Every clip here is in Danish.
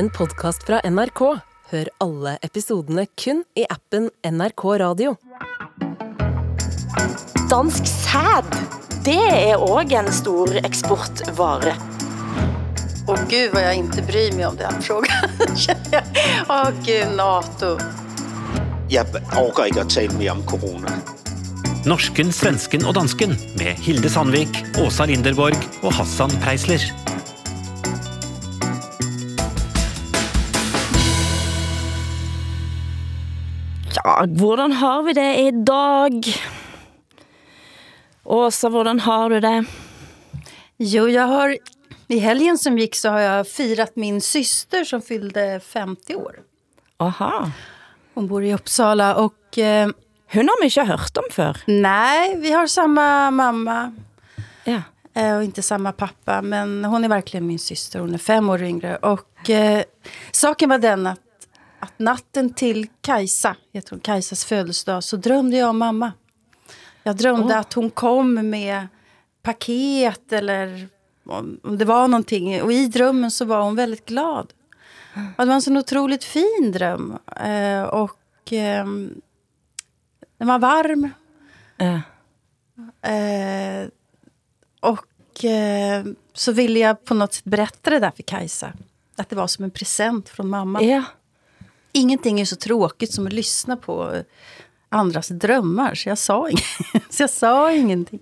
en podcast fra NRK. Hør alle episodene kun i appen NRK Radio. Dansk sæd, det er også en stor eksportvare. Åh gud vad jag inte bryr mig om den frågan. Åh gud, NATO. Jeg orker ikke at tale mere om corona. Norsken, svensken og dansken med Hilde Sandvik, Åsa Linderborg og Hassan Preisler. Ja, hvordan har vi det i dag? Åsa, hvordan har du det? Jo, jag har i helgen som gick så har jag firat min syster som fyllde 50 år. Aha. Hon bor i Uppsala och eh, Hun har vi ikke hørt om før. nej, vi har samma mamma Ja. eh, och inte samma pappa. Men hon är verkligen min syster. Hon är fem år yngre. Och eh, saken var den att, att natten till Kajsa, jag tror Kajsas födelsedag, så drömde jag om mamma. Jag drömde att hon kom med paket eller om, det var någonting. Och i drömmen så var hon väldigt glad. Och det var en sån otroligt fin dröm. Eh, och eh, den var varm. Ja. Eh, och eh, så ville jag på något sätt berätta det där för Kajsa. Att det var som en present från mamma. ja. Ingenting är så tråkigt som att lyssna på andras drömmar. Så jag sa, inget. så jeg sa ingenting.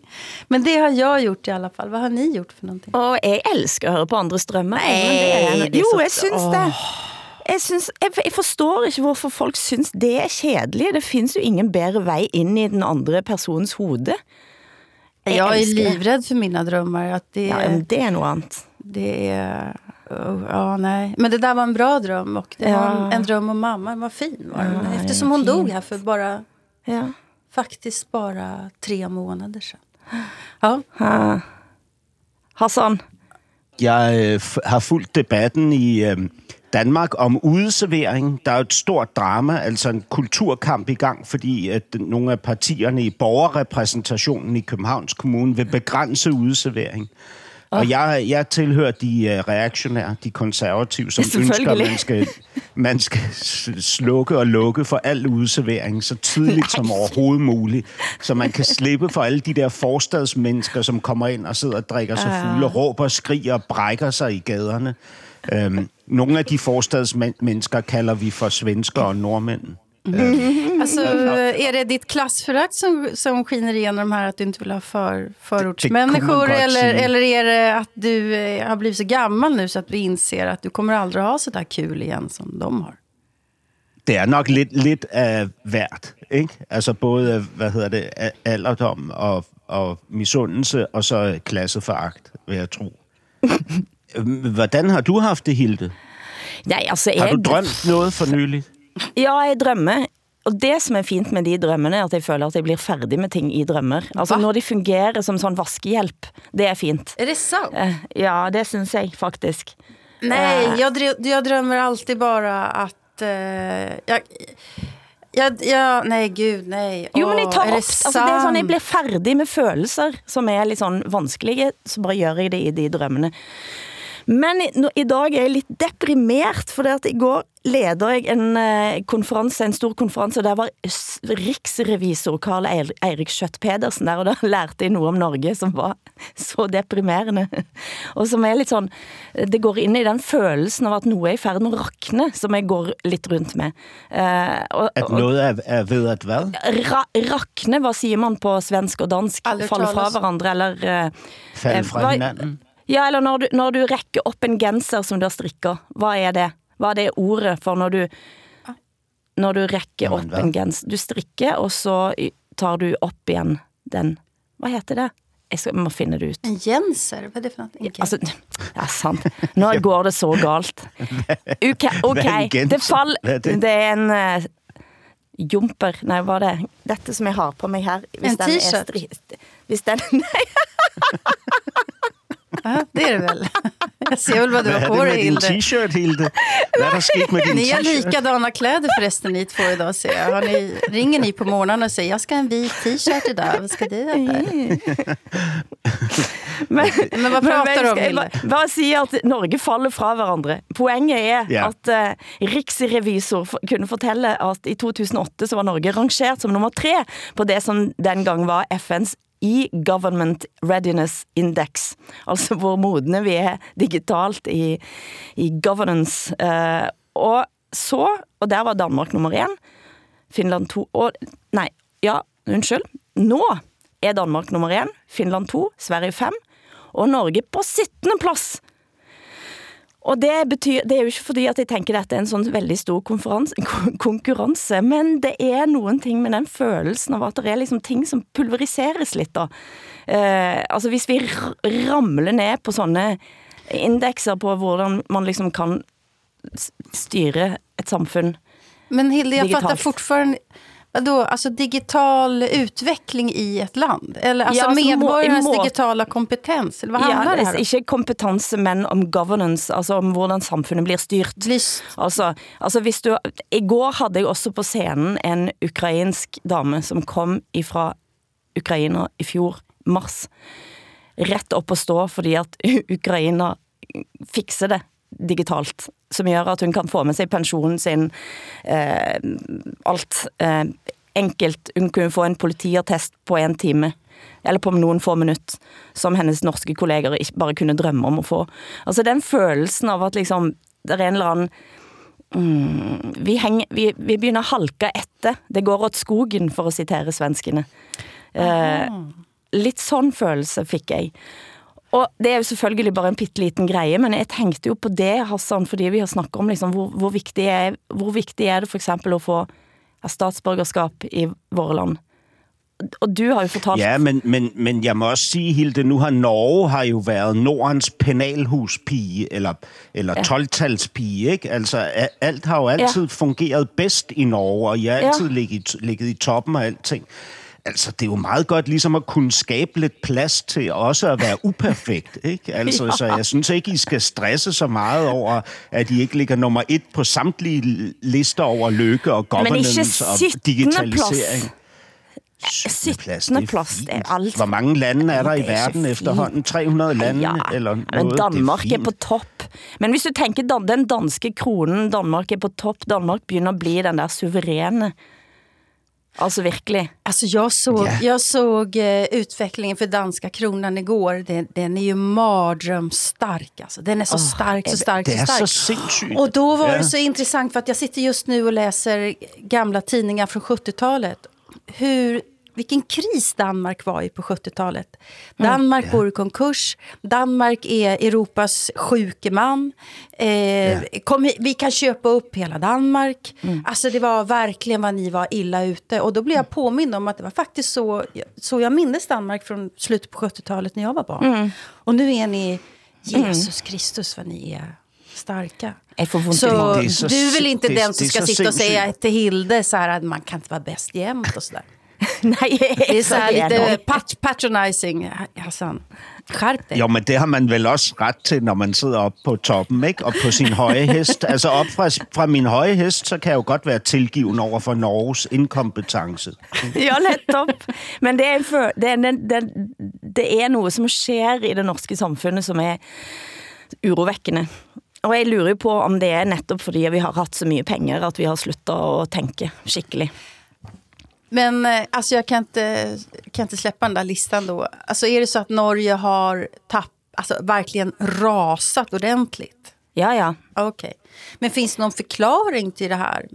Men det har jag gjort i alla fall. Vad har ni gjort för någonting? Og jeg elsker at høre på andres drømmer. Nej, det er jo, jeg synes det. Jeg, synes, jeg, jeg forstår ikke hvorfor folk synes det er kedeligt. Det findes jo ingen bedre vej ind i den andre persons hode. Jag, är älskar det. livrädd för mina drömmar. Att det, Ja, men det er noget andet. det är... oh, ja, nej. Men det där var en bra dröm. Och det var en, Ja. en dröm om mamma. Den var fin. Var den. Ja, Eftersom ja, hon dog fint. här för bara... Ja. Faktiskt bara tre månader sedan. Ja. Ha. Hassan. Jeg øh, har fulgt debatten i øh, Danmark om udeservering. Der er et stort drama, altså en kulturkamp i gang, fordi at nogle af partierne i borgerrepræsentationen i Københavns Kommune vil begrænse udeservering. Og jeg, jeg tilhører de øh, reaktionære, de konservative, som ønsker, at man skal, man skal slukke og lukke for al udeservering så tidligt som overhovedet muligt, så man kan slippe for alle de der forstadsmennesker, som kommer ind og sidder og drikker sig fulde, og råber, skriger og brækker sig i gaderne. Øhm, nogle af de forstadsmennesker kalder vi for svensker og nordmænd. Alltså, är det ditt klassförakt som, som skiner igenom här? Att du inte vill ha för, förortsmänniskor? Eller, eller är det att du eh, har blivit så gammal nu så att du inser att du kommer aldrig ha så där kul igen som de har? Det er nok lidt, lidt af hvert, ikke? Altså både, hvad hedder det, alderdom og, og misundelse, og så klasseforagt, vil jeg tro. Hvordan har du haft det, Hilde? Nej, altså, Har du drømt noget for nylig? Ja, jeg drømmer. Og det som er fint med de drømmene, er at jeg føler at jeg blir færdig med ting i drømmer. Altså, Hva? når de fungerer som sånn vaskehjælp, det er fint. Är det sant? Eh, Ja, det synes jeg faktisk. Nej, Eh. jag, jag drömmer alltid bara att... Eh, jag, jag, jag, nej, gud, nej. Jo, men jeg Åh, tar opp, altså det er sånn, jeg blir færdig med følelser, som er litt sånn vanskelige, så bare gjør jeg det i de drømmene. Men i, nå- i dag er jeg litt deprimert, for at i går leder jeg en eh, konferanse, en stor konferanse, og der var riksrevisor Karl Eir- Eirik Skjøtt Pedersen der, og da lærte jeg noe om Norge som var så deprimerende. Og som er litt sånn, det går inn i den følelsen av at noe er i ferd med å rakne, som jeg går litt rundt med. Eh, og, At noget er, er ved at hvad? Ra rakne, hvad siger man på svensk og dansk? Falle fra hverandre, eller... eh, Falde eh, fra hva- hinanden? Ja, eller når du, når du rækker op en genser, som du har strikket. Hvad er det? Hvad er det ordet for, når du, når du rækker op hvad? en genser? Du strikker, og så tar du op igen den. Hvad heter det? Jeg skal, må finde det ut. En jenser? Vad är det för någonting? Okej. Altså, ja, sant. Nå går det så galt. Ok, Hvad er en ok. genser? Det, fall, Hvad er det? er en uh, jumper. Nei, hva er det? Dette som jeg har på meg her. Hvis En den er t-shirt? Hvis den, nei, Ja, det är det väl? Jag ser väl vad du har på det med dig, din Hilde. t-shirt, Hilde? Hvad er der sket med din Ni har likadana kläder förresten ni två idag ser jag. Har ni, ringer ni på morgonen och säger jag ska ha en vit t-shirt idag, vad ska du äta? Men, Men vad prater jeg du om, Hilde? bare- Bare si at Norge faller fra hverandre. Poenget er Ja. at eh, riksrevisor kunne fortelle at i 2008 så var Norge rangert som nummer tre på det som den gang var FN's E-Government Readiness Index. Altså hvor modne vi er digitalt i, i governance. Eh, og så, og der var Danmark nummer en, Finland to, og nej, ja, undskyld. Nå er Danmark nummer en, Finland to, Sverige fem, og Norge på 17. plass. Og det betyr, det er jo ikke fordi at jeg tænker, at dette er en sånn veldig stor konferens, kon- konkurrence, men det er nogen ting med den følelsen av at det er liksom ting som pulveriseres lidt da. Eh, altså hvis vi ramler ned på sånne indekser på hvordan man liksom kan styre et samfund, Men Hilde, jag Digitalt. fattar fortfarande... Vadå, alltså digital utveckling i ett land? Eller alltså Ja, må- medborgarnas i må- digitala kompetens? Eller vad handlar det det här om? ikke kompetanse, men om governance, altså om hvordan samfundet blir styrt. Blir- Altså, altså hvis du, I går hadde jeg også på scenen en ukrainsk dame som kom ifra Ukraina i fjor, mars. Rett opp og stå, fordi at Ukraina fikser det digitalt, som gjør at hun kan få med sig pensionen sin, eh, alt eh, enkelt. Hun kunne få en politiattest på en time, eller på noen få minutter, som hennes norske kolleger ikke bare kunne drømme om at få. Altså den følelsen av at liksom, det er en eller anden mm, vi, hænger, vi, vi begynder at halke etter. Det går åt skogen, for at citere svenskene. Eh, lidt sådan følelse fik jeg. Og det er jo selvfølgelig bare en pitteliten greie, men jeg tenkte jo på det, Hassan, fordi vi har snakket om liksom, hvor, hvor, viktig er, hvor viktig er det for eksempel at få statsborgerskab i våre land. Og du har jo fortalt... Ja, men, men, men jeg må også sige, Hilde, nu har Norge har jo været Nordens penalhuspige, eller, eller Ja. ja. 12-talspige, ikke? Altså, alt har jo altid ja. fungeret bedst i Norge, og jeg har Ja. altid ligget, ligget i toppen af alting. Altså, det er jo meget godt ligesom at kunne skabe lidt plads til også at være uperfekt, ikke? Altså, Ja. så jeg synes ikke, I skal stresse så meget over, at I ikke ligger nummer et på samtlige lister over lykke og Men governance og digitalisering. plads. Syttende plads, det er plads, det er alt. Hvor mange lande er der i er verden efterhånden? 300 lande Ja, eller men noget? Danmark det er, på topp. Men hvis du tænker den danske kronen, Danmark er på topp, Danmark begynder at blive den der suveræne. Altså virkelig. Alltså jag såg, Ja. jag såg eh, utvecklingen för danska kronan igår. Den, den är ju mardrömsstark. Alltså. Den är så stark, så stark, Det så er så stark. sindssygt. Och då var Ja. det så intressant för att jag sitter just nu och läser gamla tidningar från 70-talet. Hur, vilken kris Danmark var i på 70-talet. Danmark går i konkurs. Danmark är Europas sjuke man. Eh, kom, hit, vi kan köpa upp hela Danmark. Alltså det var verkligen vad ni var illa ute. Och då blev jag påmind om att det var faktiskt så, så jag minns Danmark från slutet på 70-talet när jag var barn. Och nu är ni Jesus Kristus vad ni är starka. Så, så du är väl sin- inte det- den som ska sitta och säga till Hilde så här att man kan inte vara bäst jämt och sådär. Nej, Det så här lite enig. pat patronizing. Hassan, skärp dig. Jo, men det har man vel også ret til, når man sidder oppe på toppen, ikke? Og på sin høje hest. Altså op fra, fra min høje hest, så kan jeg jo godt være tilgiven over for Norges inkompetence. Ja, nettopp. Men det er, fø- det, er, den, det er noget, som sker i det norske samfundet, som er urovækkende. Og jeg lurer jo på om det er netop fordi vi har haft så mye penger, at vi har sluttet at tænke skikkelig. Men eh, alltså jag kan inte, kan inte släppa den där listan då. Alltså är det så att Norge har tapp, alltså verkligen rasat ordentligt? Ja, ja. Okej. Men finns det någon förklaring till det här?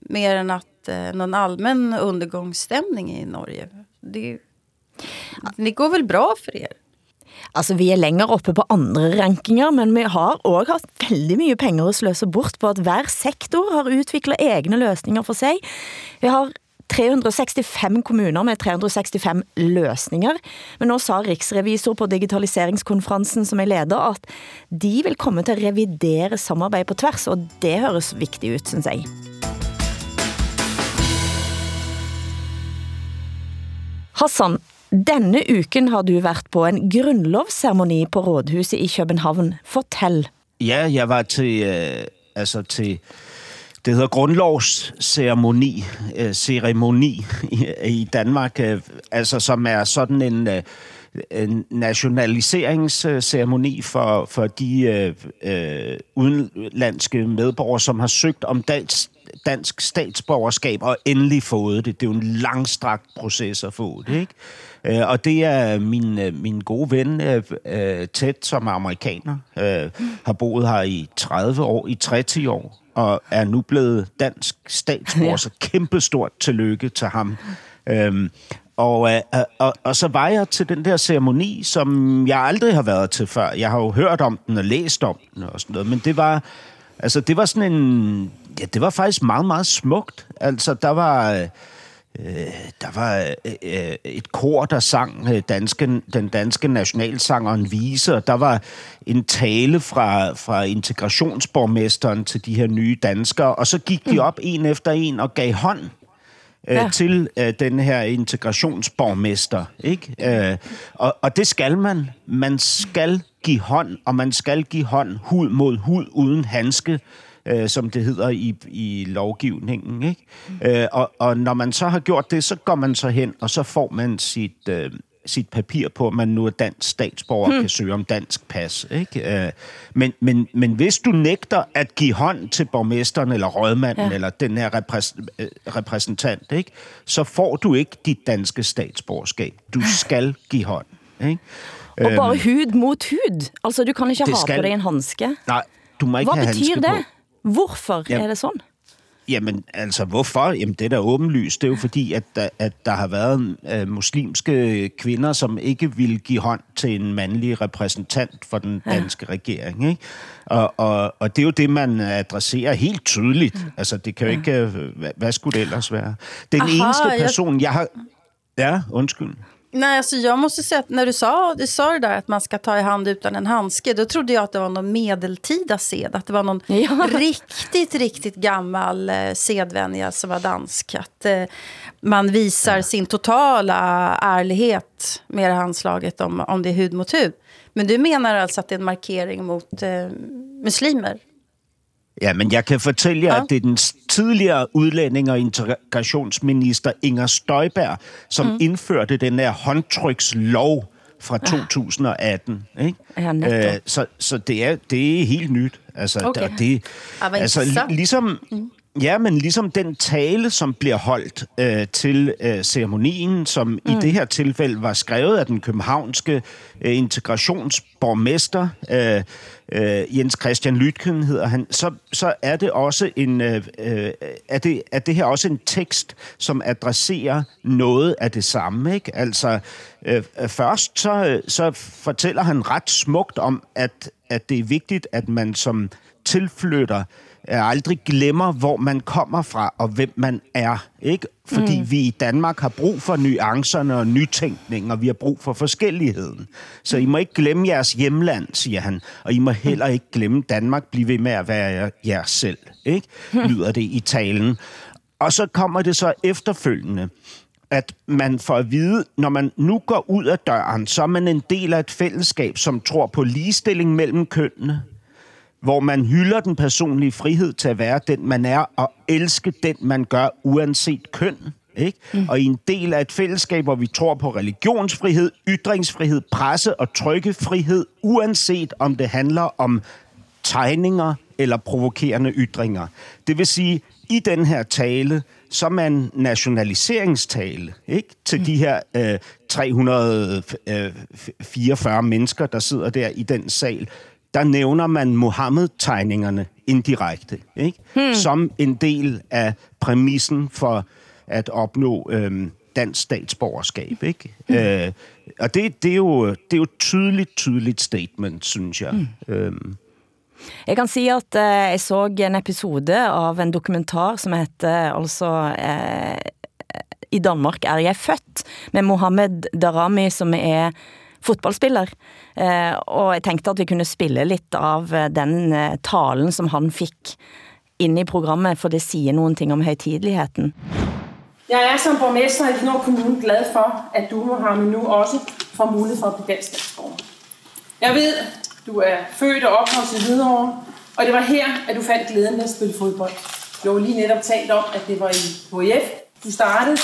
Mer än att eh, någon allmän undergångsstämning i Norge? Det, det går väl bra för er? Altså, vi er længere oppe på andre rankinger, men vi har også haft veldig mye penger at sløse bort på at hver sektor har udviklet egne løsninger for sig. Vi har 365 kommuner med 365 løsninger, men nu sa Riksrevisor på digitaliseringskonferensen som jeg leder, at de vil komme til at revidere samarbejde på tværs, og det høres vigtigt ut, synes jeg. Hassan, Denne uken har du været på en grundlovsceremoni på Rådhuset i København. Fortæl. Ja, jeg var til, øh, altså til det hedder grundlovsceremoni, øh, ceremoni i, i Danmark, øh, altså som er sådan en, øh, en nationaliseringsceremoni for, for de øh, øh, udenlandske medborgere, som har søgt om dansk, dansk statsborgerskab og endelig fået det. Det er jo en langstrakt proces at få det, ikke? Øh, og det er min, øh, min gode ven, øh, øh, Ted, som er amerikaner, øh, har boet her i 30 år, i 30 år, og er nu blevet dansk statsborger, ja. så kæmpestort tillykke til ham. Øhm, og, og, og, og så var jeg til den der ceremoni, som jeg aldrig har været til før. Jeg har jo hørt om den og læst om den og sådan noget, men det var, altså, det var sådan en... Ja, det var faktisk meget, meget smukt. Altså, der var... Øh, der var øh, et kor, der sang øh, danske, den danske nationalsang og en vise, og der var en tale fra, fra integrationsborgmesteren til de her nye danskere, og så gik de mm. op en efter en og gav hånd øh, ja. til øh, den her integrationsborgmester. Ikke? Øh, og, og det skal man. Man skal give hånd, og man skal give hånd hud mod hud uden handske øh, som det hedder i, i lovgivningen. Ikke? Mm. Øh, og, og når man så har gjort det, så går man så hen, og så får man sit... Øh, sit papir på, at man nu er dansk statsborger hmm. kan søge om dansk pas. Ikke? Øh, men, men, men hvis du nægter at give hånd til borgmesteren eller rådmanden ja. eller den her repræs- øh, repræsentant, ikke? så får du ikke dit danske statsborgerskab. Du skal give hånd. Ikke? Og bare øhm. hud mod hud. Altså, du kan ikke have skal... på dig en handske. Nej, du må ikke Hvad have betyder det? På. Hvorfor ja. er det sådan? Jamen, altså, hvorfor? Jamen, det er da åbenlyst. Det er jo fordi, at der, at der har været uh, muslimske kvinder, som ikke ville give hånd til en mandlig repræsentant for den danske ja. regering. Ikke? Og, og, og det er jo det, man adresserer helt tydeligt. Ja. Altså, det kan jo ikke... Hvad, hvad skulle det ellers være? Den Aha, eneste person, jeg, jeg har... Ja, undskyld. Nej, alltså jag måste säga att när du sa, du sa det där att man ska ta i hand utan en handske, då trodde jag att det var någon medeltida sed. Att det var någon ja. riktigt, riktigt gammal eh, sedvänja som var dansk. Att eh, man visar ja. sin totala ärlighet med det handslaget om, om det är hud mot hud. Men du menar alltså att det är en markering mot eh, muslimer? Ja, men jeg kan fortælle jer, ja. at det er den tidligere udlænding- og integrationsminister Inger Støjberg, som mm. indførte den her håndtrykslov fra 2018. Ja. Ikke? Ja, øh, så så det, er, det er helt nyt. Altså, okay. der, det, altså, ligesom, mm. Ja, men ligesom den tale, som bliver holdt øh, til øh, ceremonien, som mm. i det her tilfælde var skrevet af den københavnske øh, integrationsborgmester, øh, øh, Jens Christian Lytken hedder han, så, så er det også en øh, øh, er, det, er det her også en tekst, som adresserer noget af det samme. Ikke? Altså, øh, først så, så fortæller han ret smukt om, at, at det er vigtigt, at man som tilflytter aldrig glemmer, hvor man kommer fra og hvem man er. Ikke? Fordi mm. vi i Danmark har brug for nuancerne og nytænkning, og vi har brug for forskelligheden. Så I må ikke glemme jeres hjemland, siger han. Og I må heller ikke glemme Danmark. Bliv ved med at være jer selv. Ikke? Lyder det i talen. Og så kommer det så efterfølgende at man får at vide, når man nu går ud af døren, så er man en del af et fællesskab, som tror på ligestilling mellem kønnene, hvor man hylder den personlige frihed til at være den, man er, og elske den, man gør, uanset køn. Ikke? Mm. Og i en del af et fællesskab, hvor vi tror på religionsfrihed, ytringsfrihed, presse- og trykkefrihed, uanset om det handler om tegninger eller provokerende ytringer. Det vil sige, i den her tale, som er en nationaliseringstale ikke? til mm. de her øh, 344 øh, mennesker, der sidder der i den sal, der nævner man Mohammed-tegningerne indirekte, ikke? Hmm. som en del af præmissen for at opnå øhm, dansk statsborgerskab. Ikke? Hmm. Øh, og det, det, er jo, det er jo et tydeligt, tydeligt statement, synes jeg. Hmm. Øhm. Jeg kan sige, at uh, jeg så en episode av en dokumentar, som heter altså... Uh, I Danmark er jeg født, med Mohammed Darami, som er fotballspiller. Eh, og jeg tænkte, at vi kunne spille lidt av eh, den eh, talen, som han fik ind i programmet, for det siger nogen ting om højtidligheden. Jeg er som borgmester i Knor Kommune glad for, at du, Mohammed, nu også får mulighed for at blive dansk statsborger. Jeg ved, du er født og opvokset i Hvidovre, og det var her, at du fandt glæden ved at spille fodbold. Du har lige netop talt om, at det var i HF, du startede,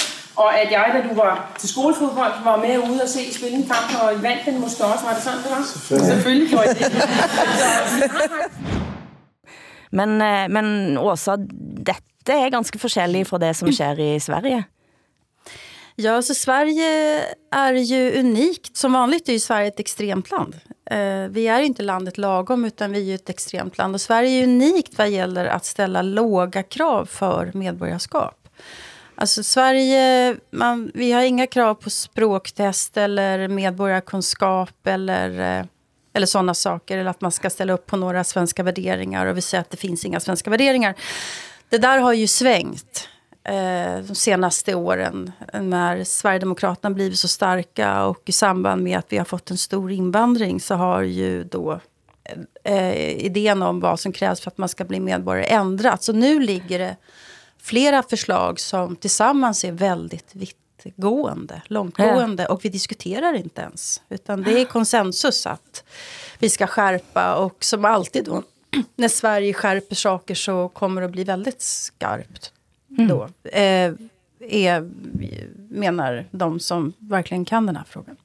og at jeg, da du var til skolefodbold, var med ude og se spille en kamp, og I vandt den måske også. Var det sådan, det var? Selvfølgelig, Selvfølgelig gjorde det. Men, eh, men Åsa, dette er ganske forskelligt fra det som sker i Sverige. Ja, så Sverige är ju unikt. Som vanligt är ju Sverige ett extremt land. Eh, vi är inte landet lagom, utan vi är ju ett extremt land. Och Sverige är unikt vad gäller att ställa låga krav för medborgarskap. Alltså Sverige, man, vi har inga krav på språktest eller medborgarkunskap eller, eh, eller sådana saker. Eller att man ska ställa upp på några svenska värderingar. Och vi säger att det finns inga svenska värderingar. Det där har ju svängt eh, de senaste åren när Sverigedemokraterna blivit så starka och i samband med att vi har fått en stor invandring så har ju då eh, eh idén om vad som krävs för att man ska bli medborgare ändrats. Så nu ligger det flera förslag som tillsammans är väldigt vittgående, långtgående och vi diskuterar inte ens. Utan det är konsensus att vi ska skärpa och som alltid då när Sverige skärper saker så kommer det att bli väldigt skarpt. Då, eh, är, menar de som verkligen kan den här frågan.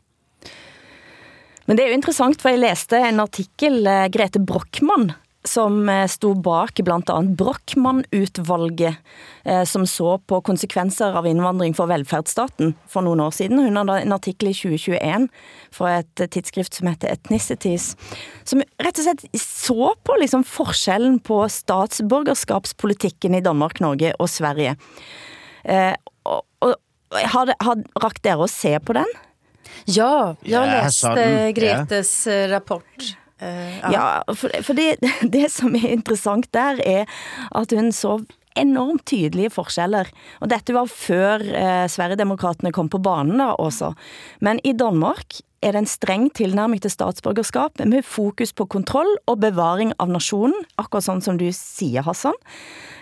Men det er jo interessant, for jeg læste en artikel, eh, Grete Brockmann, som eh, stod bak blandt andet Brockmann-utvalget, eh, som så på konsekvenser av indvandring for velfærdsstaten for nogle år siden. Hun hadde en artikel i 2021 fra et tidsskrift som heter Ethnicities, som rett og slett så på liksom forskellen på statsborgerskapspolitikken i Danmark, Norge og Sverige. Eh, og, og, har, det, har rakt dere at se på den? Ja, jag har Ja. Gretes rapport. Eh, ja. For, for det, det som er interessant der er at hun så enormt tydelige forskjeller. Og dette var før eh, Sverigedemokraterne kom på banen da også. Men i Danmark er det en streng tilnærming til statsborgerskap med fokus på kontroll og bevaring av nationen, akkurat sånn som du siger, Hassan.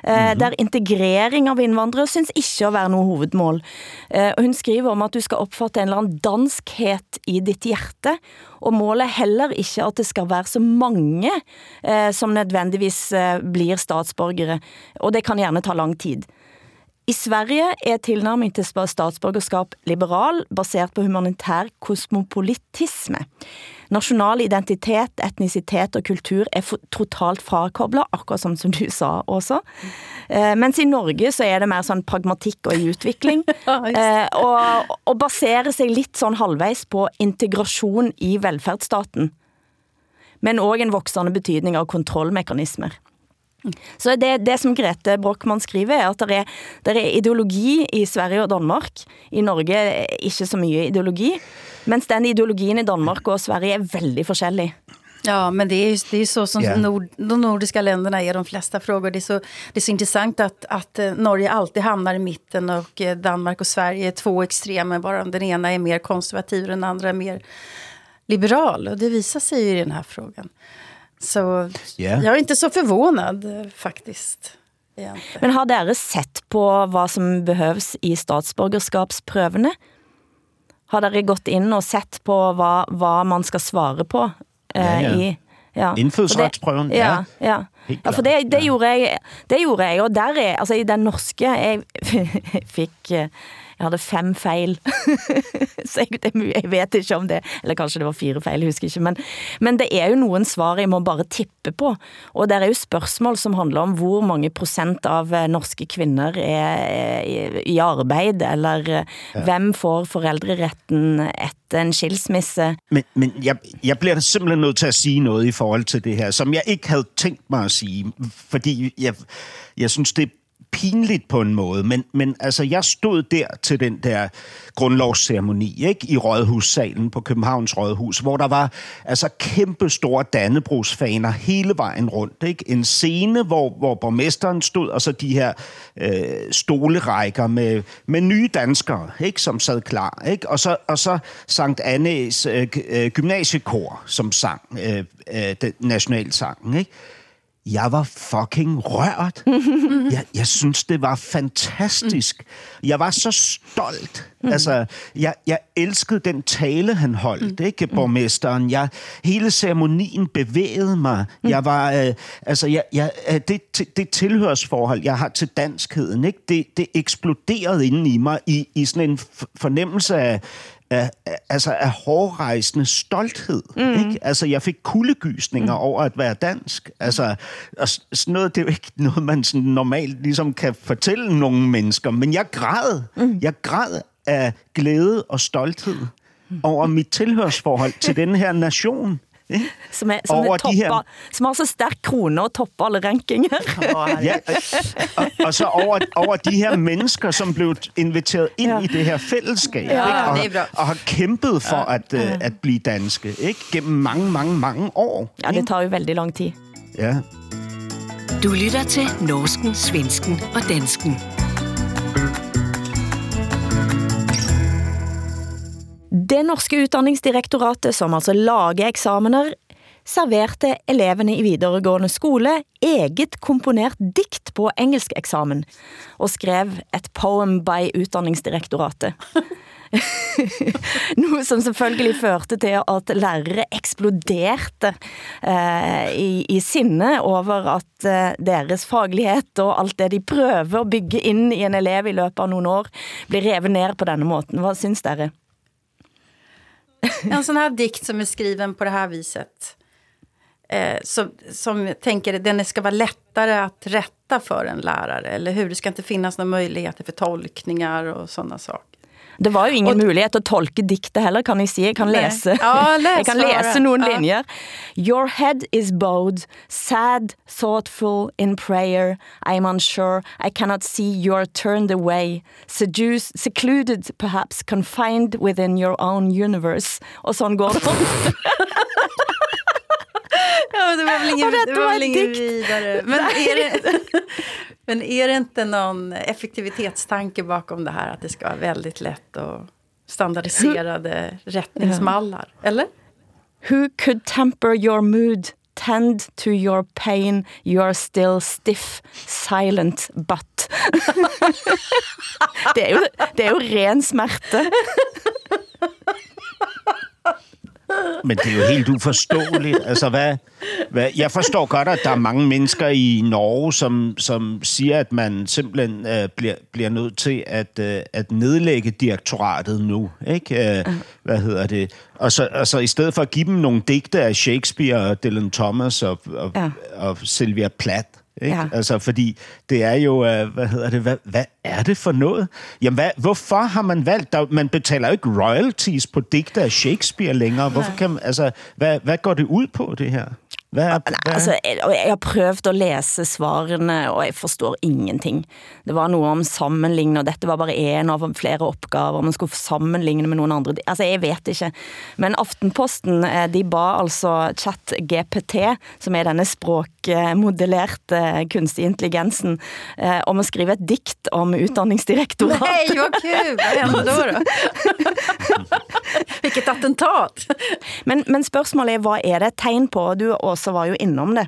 Eh, Der integrering av indvandrere synes ikke å være noe hovedmål. Eh, og hun skriver om at du skal opfatte en eller anden danskhet i ditt hjerte, og målet er heller ikke at det skal være så mange eh, som nødvendigvis blir statsborgere, og det kan gjerne ta lang tid. I Sverige er tilnærming til statsborgerskap liberal, baseret på humanitær kosmopolitisme. National identitet, etnicitet og kultur er totalt frakoblet, akkurat som, som du sa også. Eh, mens i Norge så er det mer sånn pragmatikk og i utvikling, eh, og, og baserer sig lidt sånn halvveis på integration i velfærdsstaten, men også en voksende betydning av kontrollmekanismer. Så det, det som Grete Brockmann skriver er at der er, der er ideologi i Sverige og Danmark. I Norge er ikke så mye ideologi. Mens den ideologien i Danmark og Sverige er väldigt forskellig. Ja, men det är ju det är så som Ja. nord, de nordiska länderna är de flesta frågor. Det är så, det är så intressant att, att eh, Norge alltid hamnar i mitten och eh, Danmark och Sverige är två extremer. Bara den ena är mer konservativ och den andra är mer liberal. Och det visar sig ju i den här frågan. Så Ja. jag är inte så förvånad faktiskt. Egentligen. Men har dere sett på hvad som behøves i statsborgerskapsprøvene? Har dere gått ind og sett på, hvad, hvad man skal svare på? eh, Ja, ja. I, ja. Indfødsretsprøven, det- Ja, ja. ja. Ja for det, det, gjorde jeg, det gjorde jeg, og der er, altså i den norske, jeg fik, eh, jeg havde fem fejl, så jeg, det, jeg vet ikke om det, eller kanskje det var fire fejl, jeg husker ikke, men, men det er jo nogen svar, jeg må bare tippe på, og der er jo spørgsmål som handler om, hvor mange procent av eh, norske kvinder er i, arbeid, eller ja. hvem får forældreretten etter en skilsmisse. Men, men jeg, jeg bliver da simpelthen nødt til at sige noget i forhold til det her, som jeg ikke havde tænkt mig at sige, fordi jeg, jeg synes, det pinligt på en måde, men, men altså, jeg stod der til den der grundlovsceremoni, ikke, i Rådhussalen på Københavns Rådhus, hvor der var altså kæmpe store Dannebrogsfaner hele vejen rundt, ikke? En scene, hvor, hvor borgmesteren stod, og så de her øh, stolerækker med, med nye danskere, ikke, som sad klar, ikke? Og så, og så Sankt Annes øh, øh gymnasiekor, som sang øh, øh, den nationalsangen, ikke? Jeg var fucking rørt. Jeg, jeg synes, det var fantastisk. Jeg var så stolt. Altså, jeg, jeg elskede den tale, han holdt, ikke, borgmesteren. Jeg, hele ceremonien bevægede mig. Jeg var, øh, altså, jeg, jeg, øh, det, det, tilhørsforhold, jeg har til danskheden, ikke, det, det eksploderede inde i mig i, i sådan en fornemmelse af, af, altså af hårdrejsende stolthed. Mm. Ikke? Altså, jeg fik kuldegysninger mm. over at være dansk. Altså, og sådan noget, det er jo ikke noget, man sådan normalt ligesom kan fortælle nogle mennesker, men jeg græd. Mm. Jeg græd af glæde og stolthed over mit tilhørsforhold til den her nation. Som, er, som, Over er de topper, her- som har så stærk krone og topper alle rankinger. Ja, og, og så over, over de her mennesker, som blev inviteret ind Ja. i det her fællesskab, Ja, ikke? Og, og har kæmpet for ja. at, uh, at blive danske, ikke? Gennem mange, mange, mange år. Ja, det tager jo veldig lang tid. Ja. Du lytter til Norsken, Svensken og Dansken. Det norske utdanningsdirektoratet, som altså lager eksamener, serverte eleverne i videregående skole eget komponert dikt på engelsk eksamen, og skrev et poem by utdanningsdirektoratet. Noe som selvfølgelig førte til at lærere eksploderte eh, i, i sinne over at eh, deres faglighet og alt det de prøver å bygge inn i en elev i løpet av noen år, blir revet ned på denne måten. Hva syns dere? En sån här dikt som är skriven på det här viset. Eh, som, som jag tänker den ska vara lättare att rätta för en lärare. Eller hur? Det ska inte finnas några möjligheter för tolkningar och sådana saker. Det var jo ingen mulighed at tolke diktet heller, kan jeg sige. Jeg kan læse, Ja, læs jeg kan læse nogle Ja. linjer. Your head is bowed, sad, thoughtful, in prayer. I am unsure, I cannot see you are turned away, seduced, secluded, perhaps confined within your own universe. Og sådan går det. Ja, det var väl ingen, det var väl ingen vidare. Men är, det, men är det inte någon effektivitetstanke bakom det här? Att det ska vara väldigt lätt och standardiserade rättningsmallar? Eller? Who could temper your mood, tend to your pain, you are still stiff, silent but. det, er jo, det er jo ren smerte. Men det er jo helt uforståeligt. Altså, hvad, hvad, jeg forstår godt, at der er mange mennesker i Norge, som, som siger, at man simpelthen øh, bliver, bliver nødt til at, øh, at nedlægge direktoratet nu. Ikke? Øh, hvad hedder det? Og så, og så i stedet for at give dem nogle digte af Shakespeare og Dylan Thomas og, og, Ja. ja. og Sylvia Plath, ikke? Ja. Altså, fordi det er jo, øh, hvad hedder det, hvad, hvad er det for noget? Jamen, hvad, hvorfor har man valgt, der, man betaler jo ikke royalties på digte af Shakespeare længere. Hvorfor kan man, altså, hvad, hvad går det ud på, det her? Hvad er, Nej, hvad, altså, jeg, jeg har prøvet at læse svarene, og jeg forstår ingenting. Det var noget om sammenligne, og dette var bare en av flere opgaver. Man skulle sammenligne med nogle andre. Altså, jeg vet ikke. Men Aftenposten, eh, de ba altså chat GPT, som er denne språkmodellerte kunstig intelligensen, eh, om at skrive et dikt om utdanningsdirektoratet. Nej, vad kul! Vad hände då? då? Vilket attentat! Men, men spørgsmålet er, hvad er det et tegn på? Du også var jo innom det.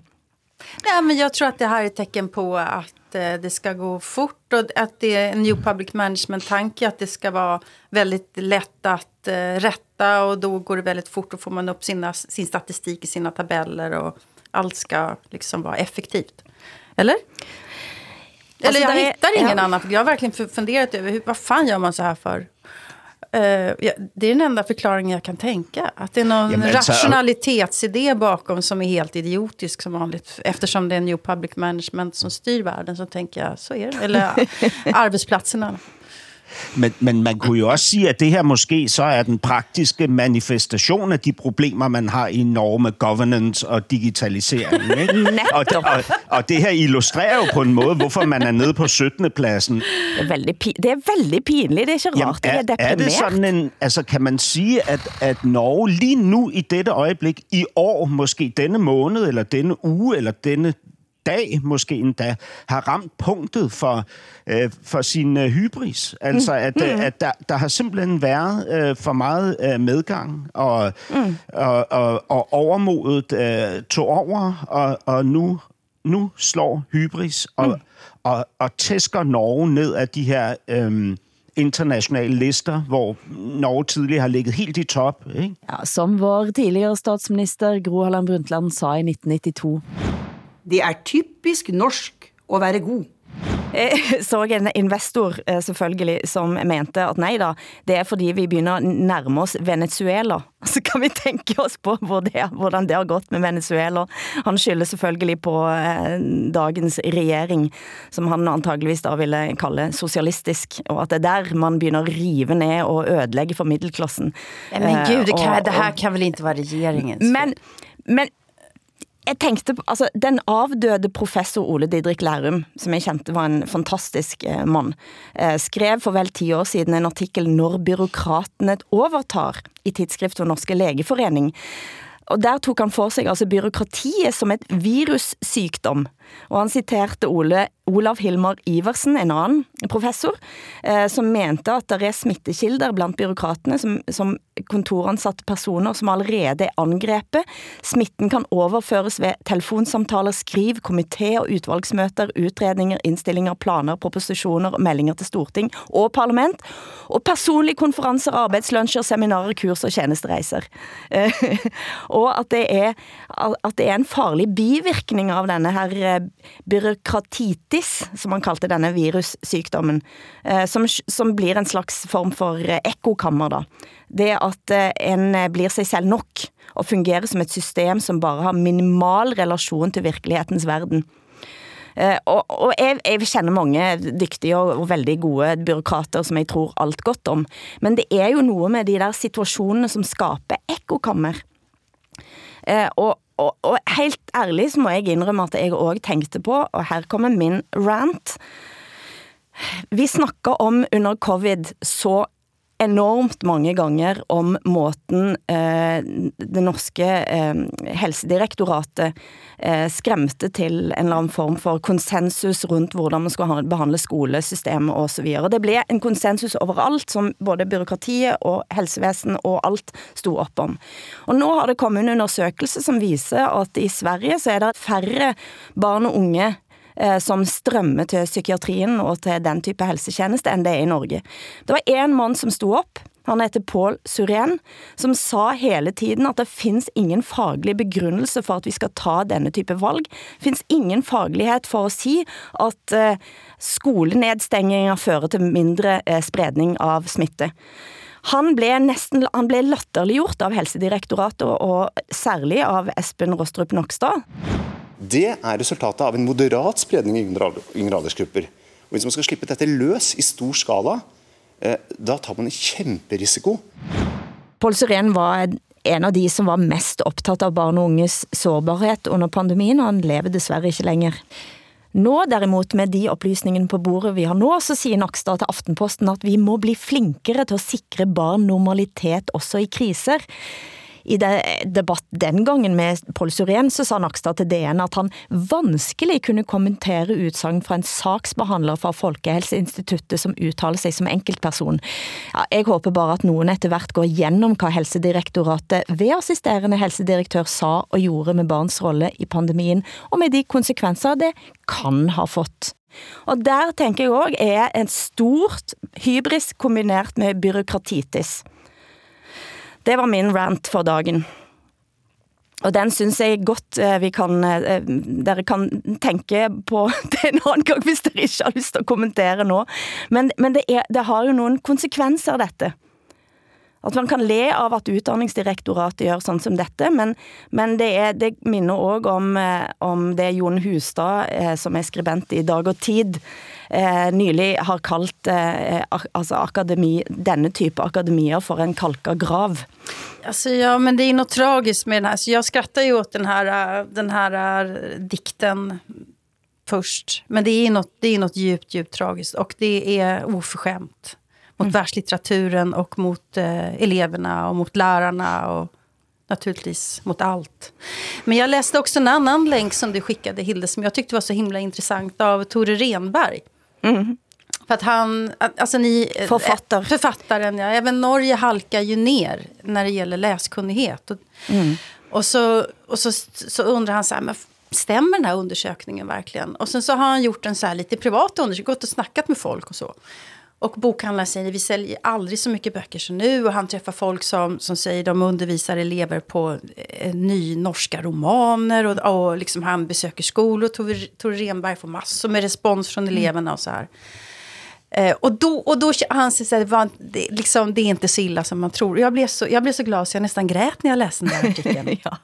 Nej, men jag tror att det här är ett tecken på att eh, det ska gå fort och att det är en new public management-tanke att det ska vara väldigt lätt att eh, rätta och då går det väldigt fort och får man upp sina, sin statistik i sina tabeller och allt ska liksom vara effektivt. Eller? Eller Alltså, jag är- hittar ingen ja. annan, jag har verkligen fu- funderat över hur, vad fan gör man så här för? Eh, ja, det är den enda förklaringen jag kan tänka. Att det är någon Ja, men rationalitetsidé bakom som är helt idiotisk som vanligt. Eftersom det är New Public Management som styr världen så tänker jag så är det. Eller arbetsplatserna. Men, men man kunne jo også sige, at det her måske så er den praktiske manifestation af de problemer, man har i Norge med governance og digitalisering. Ikke? og, og, og det her illustrerer jo på en måde, hvorfor man er nede på 17. pladsen. Det er veldig, det er veldig pinligt. Det er ikke rart, jeg er er, er deprimeret. det sådan en, altså kan man sige, at, at Norge lige nu i dette øjeblik, i år, måske denne måned, eller denne uge, eller denne dag måske endda, har ramt punktet for, øh, for sin øh, hybris. Altså, at, øh, at der, der har simpelthen været øh, for meget øh, medgang, og, mm. og, og, og overmodet øh, tog over, og, og nu nu slår hybris og, mm. og, og tæsker Norge ned af de her øhm, internationale lister, hvor Norge tidligere har ligget helt i top. Ikke? Ja, som vår tidligere statsminister Gro Harlem Brundtland sa i 1992. Det er typisk norsk at være god. Jeg så en investor eh, selvfølgelig som mente at nej da, det er fordi vi begynder at nærme oss Venezuela. Så kan vi tænke oss på hvor det, hvordan det har gått med Venezuela. Han skylder selvfølgelig på eh, dagens regering, som han antageligvis da ville kalde socialistisk, og at det er der man begynder at rive ned og ødelægge for middelklassen. Men gud, det, Eh, kan, og- det här og- kan väl inte vara regeringens men, men jeg tænkte, altså den avdøde professor Ole Didrik Lærum, som jeg kendte var en fantastisk eh, mand, eh, skrev for vel 10 år siden en artikel Når byråkratene overtar i tidsskriftet Norske Lægeforening. Og der tog han for sig altså byråkratiet som et virussygdom. Og han citerte Ole, Olav Hilmar Iversen, en anden professor, eh, som mente at der er smittekilder blandt byråkraterne, som, som kontoransatte personer som allerede er angrepet. Smitten kan overføres ved telefonsamtaler, skriv, komité og utvalgsmøter, utredninger, indstillinger, planer, propositioner, meldinger til Storting og parlament, og personlige konferencer, arbejdsluncher, seminarer, kurs og tjenesterejser. Eh, Eh, og at det, er, at det er en farlig bivirkning av denne her eh, byråkratitis, som man kalte denne virussykdommen, eh, som, som blir en slags form for eh, ekokammer da. Det at eh, en eh, blir sig selv nok og fungerer som et system som bare har minimal relation til virkelighetens verden. Eh, og, og jeg, jeg kjenner mange dyktige og, og veldig gode byråkrater som jeg tror alt godt om. Men det er jo noe med de der situasjonene som skaper ekokammer. Eh, og, og, og helt ærlig så må jeg indrømme at jeg også tænkte på, og her kommer min rant. Vi snakker om under covid så enormt mange ganger om måten eh, det norske eh, helsedirektoratet eh, skremte til en eller anden form for konsensus rundt hvordan man skulle behandle skolesystemet og så videre. Det blev en konsensus overalt, som både byråkratiet og helsevesen og alt stod op om. Og nu har det kommet en undersøgelse, som viser at i Sverige så er der færre barn og unge Eh, som strømmer til psykiatrien og til den type helsetjeneste, end det er i Norge. Det var en mand, som stod op, han heter Paul Suren, som sa hele tiden at det findes ingen faglig begrundelse for at vi skal ta denne type valg. Det findes ingen faglighed for at sige at eh, fører til mindre eh, spredning av smitte. Han blev, næsten, han blev latterliggjort av Helsedirektoratet og, og særlig av Espen Rostrup Nokstad. Det er resultatet av en moderat spredning i yngre aldersgrupper. Og hvis man skal slippe dette løs i stor skala, eh, da tar man en kjemperisiko. Pål Syren var en av de som var mest opptatt av barn og unges sårbarhet under pandemien, og han lever dessverre ikke lenger. Nå derimot med de opplysningene på bordet vi har nå, så sier Nakstad til Aftenposten at vi må bli flinkere til å sikre barn normalitet også i kriser. I det, eh, debatt den gangen med Paul Suren, så sa Nakstad til DN at han vanskelig kunne kommentere udsagn fra en saksbehandler fra Folkehelseinstituttet som uttaler sig som enkeltperson. Ja, jeg håber bare at nogen etter hvert går igennem hvad Helsedirektoratet ved assisterende helsedirektør sa og gjorde med barns rolle i pandemien, og med de konsekvenser det kan ha fått. Og der tænker jeg også er en stort hybris kombinert med byråkratitis. Det var min rant for dagen. Og den synes jeg godt eh, vi kan, eh, eh, dere kan tænke på det en anden gang, hvis dere ikke har lyst til at kommentere nå. Men, men det, er, det har jo nogle konsekvenser, dette. At man kan le av at utdanningsdirektoratet gjør sånn som dette, men, men det, er, det minner også om, om det Jon Hustad, som er skribent i Dag og Tid, eh, nylig har kaldt eh, altså akademi, denne type akademier for en kalka grav. Alltså, ja, men det är något tragiskt med den här. Så jag skrattar ju åt den här, äh, den här äh, dikten först. Men det är något, det är något djupt, djupt tragiskt. Och det är oförskämt. Mot världslitteraturen och mot eh, eleverna och mot lärarna. Och naturligtvis mot allt. Men jag läste också en annan länk som du skickade, Hilde, som jag tyckte var så himla intressant, av Tore Renberg. För att han, alltså ni... Författare. Författaren, ja. Även Norge halkar ju ner när det gäller läskunnighet. Och, och, så, och så, så undrar han så här, men stämmer den här undersökningen verkligen? Och sen så har han gjort en så här lite privat undersökning, gått och snackat med folk och så. Och bokhandlaren säger vi säljer aldrig så mycket böcker som nu. Och han träffar folk som, som säger de undervisar elever på eh, ny norska romaner. Och, och liksom han besöker skolor. Tore, Tore Renberg får massor med respons från eleverna och så här. Eh, och då, och då han säger att det, var, det, liksom, det är inte så illa som man tror. Jag blev så, jag blev så glad så jag nästan grät när jag läste den där artikeln. ja.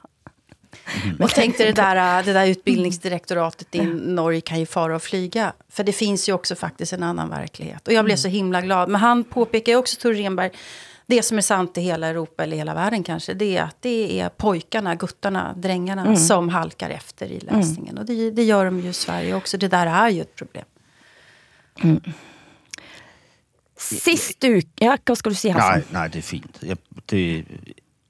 Mm. Och tänkte det där, det där utbildningsdirektoratet i Norge kan ju fara och flyga. För det finns ju också faktiskt en annan verklighet. Och jag blev så himla glad. Men han påpekar ju också, Tor Renberg, det som är sant i hela Europa eller hela världen kanske, det är att det är pojkarna, guttarna, drängarna mm. som halkar efter i läsningen. Mm. Och det, det, gör de ju i Sverige också. Det där är ju ett problem. Mm. Sist uke Ja, hva skal du si, Hassan? Nej, nej, det er fint. Jeg, det,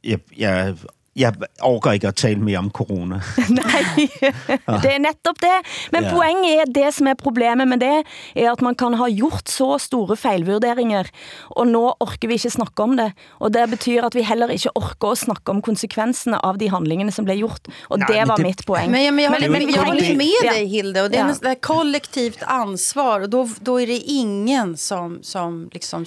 jeg, jeg jeg orker ikke at tale mere om corona. Nej, det er netop det. Men ja. poenget er, det som er problemet med det, er at man kan ha gjort så store fejlvurderinger, og nå orker vi ikke snakke om det. Og det betyder, at vi heller ikke orker at snakke om konsekvenserne av de handlingene som blev gjort. Og Nej, det var det, mitt poäng. Men, men jag håller, men, jag håller med dig, Hilde. Och det är ja. ett kollektivt ansvar. Och då, då är det ingen som, som liksom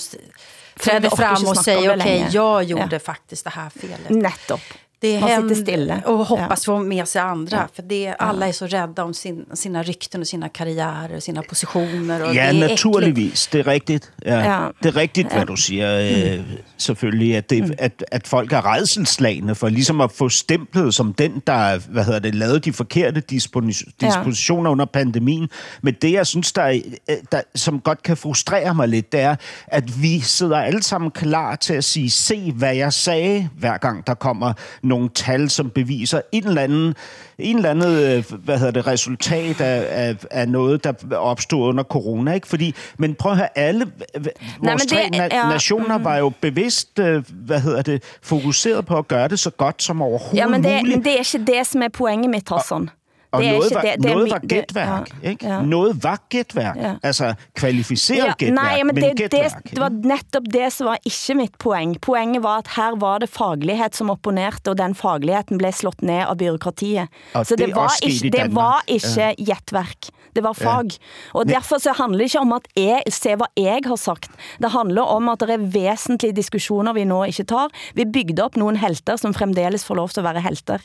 träder fram och säger okej, okay, jag gjorde ja. faktiskt det här felet. Nettopp. Det Man händer, sitter stilla. Och hoppas ja. få med sig andra. Ja. För det, alla är så rädda om sin, sina rykten och sina karriärer och sina positioner. Och ja, det är naturligvis. Det är riktigt. Ja. ja. Det är riktigt, ja. vad du säger. Mm. Selvfølgelig, at, det, mm. at, at folk er redselslagende for ligesom at få stemplet som den, der hvad hedder det, lavede de forkerte dispositioner ja. under pandemien. Men det, jeg synes, der, er, der, som godt kan frustrere mig lidt, det er, at vi sidder alle sammen klar til at sige, se hvad jeg sagde, hver gang der kommer nogle tal, som beviser en eller anden, en eller anden øh, hvad hedder det, resultat af, af, af noget, der opstod under corona. Ikke? Fordi, men prøv at høre, alle vores Nej, tre det, na- ja, nationer mm. var jo bevidst øh, hvad hedder det, fokuseret på at gøre det så godt som overhovedet ja, men det, muligt. Men det er ikke det, som er poenget mitt, Hassan. Og det noget, var, det, det noget var gætværk, det, ja, ikke? Ja. Noget var gætværk. Ja. Altså kvalificeret ja, gætværk, nej, men, men det, gætværk. Det, det var netop det, som var ikke mit poeng. Poenget var, at her var det faglighed, som opponerte, og den fagligheten blev slået ned av byråkratiet. Og så det, det, var ikke, det var ikke ja. gætværk. Det var fag. Ja. Og derfor så handler det ikke om at jeg, se hvad jeg har sagt. Det handler om at det er væsentlige diskussioner, vi nå ikke tar. Vi bygde op nogle helter, som fremdeles får lov til at være helter.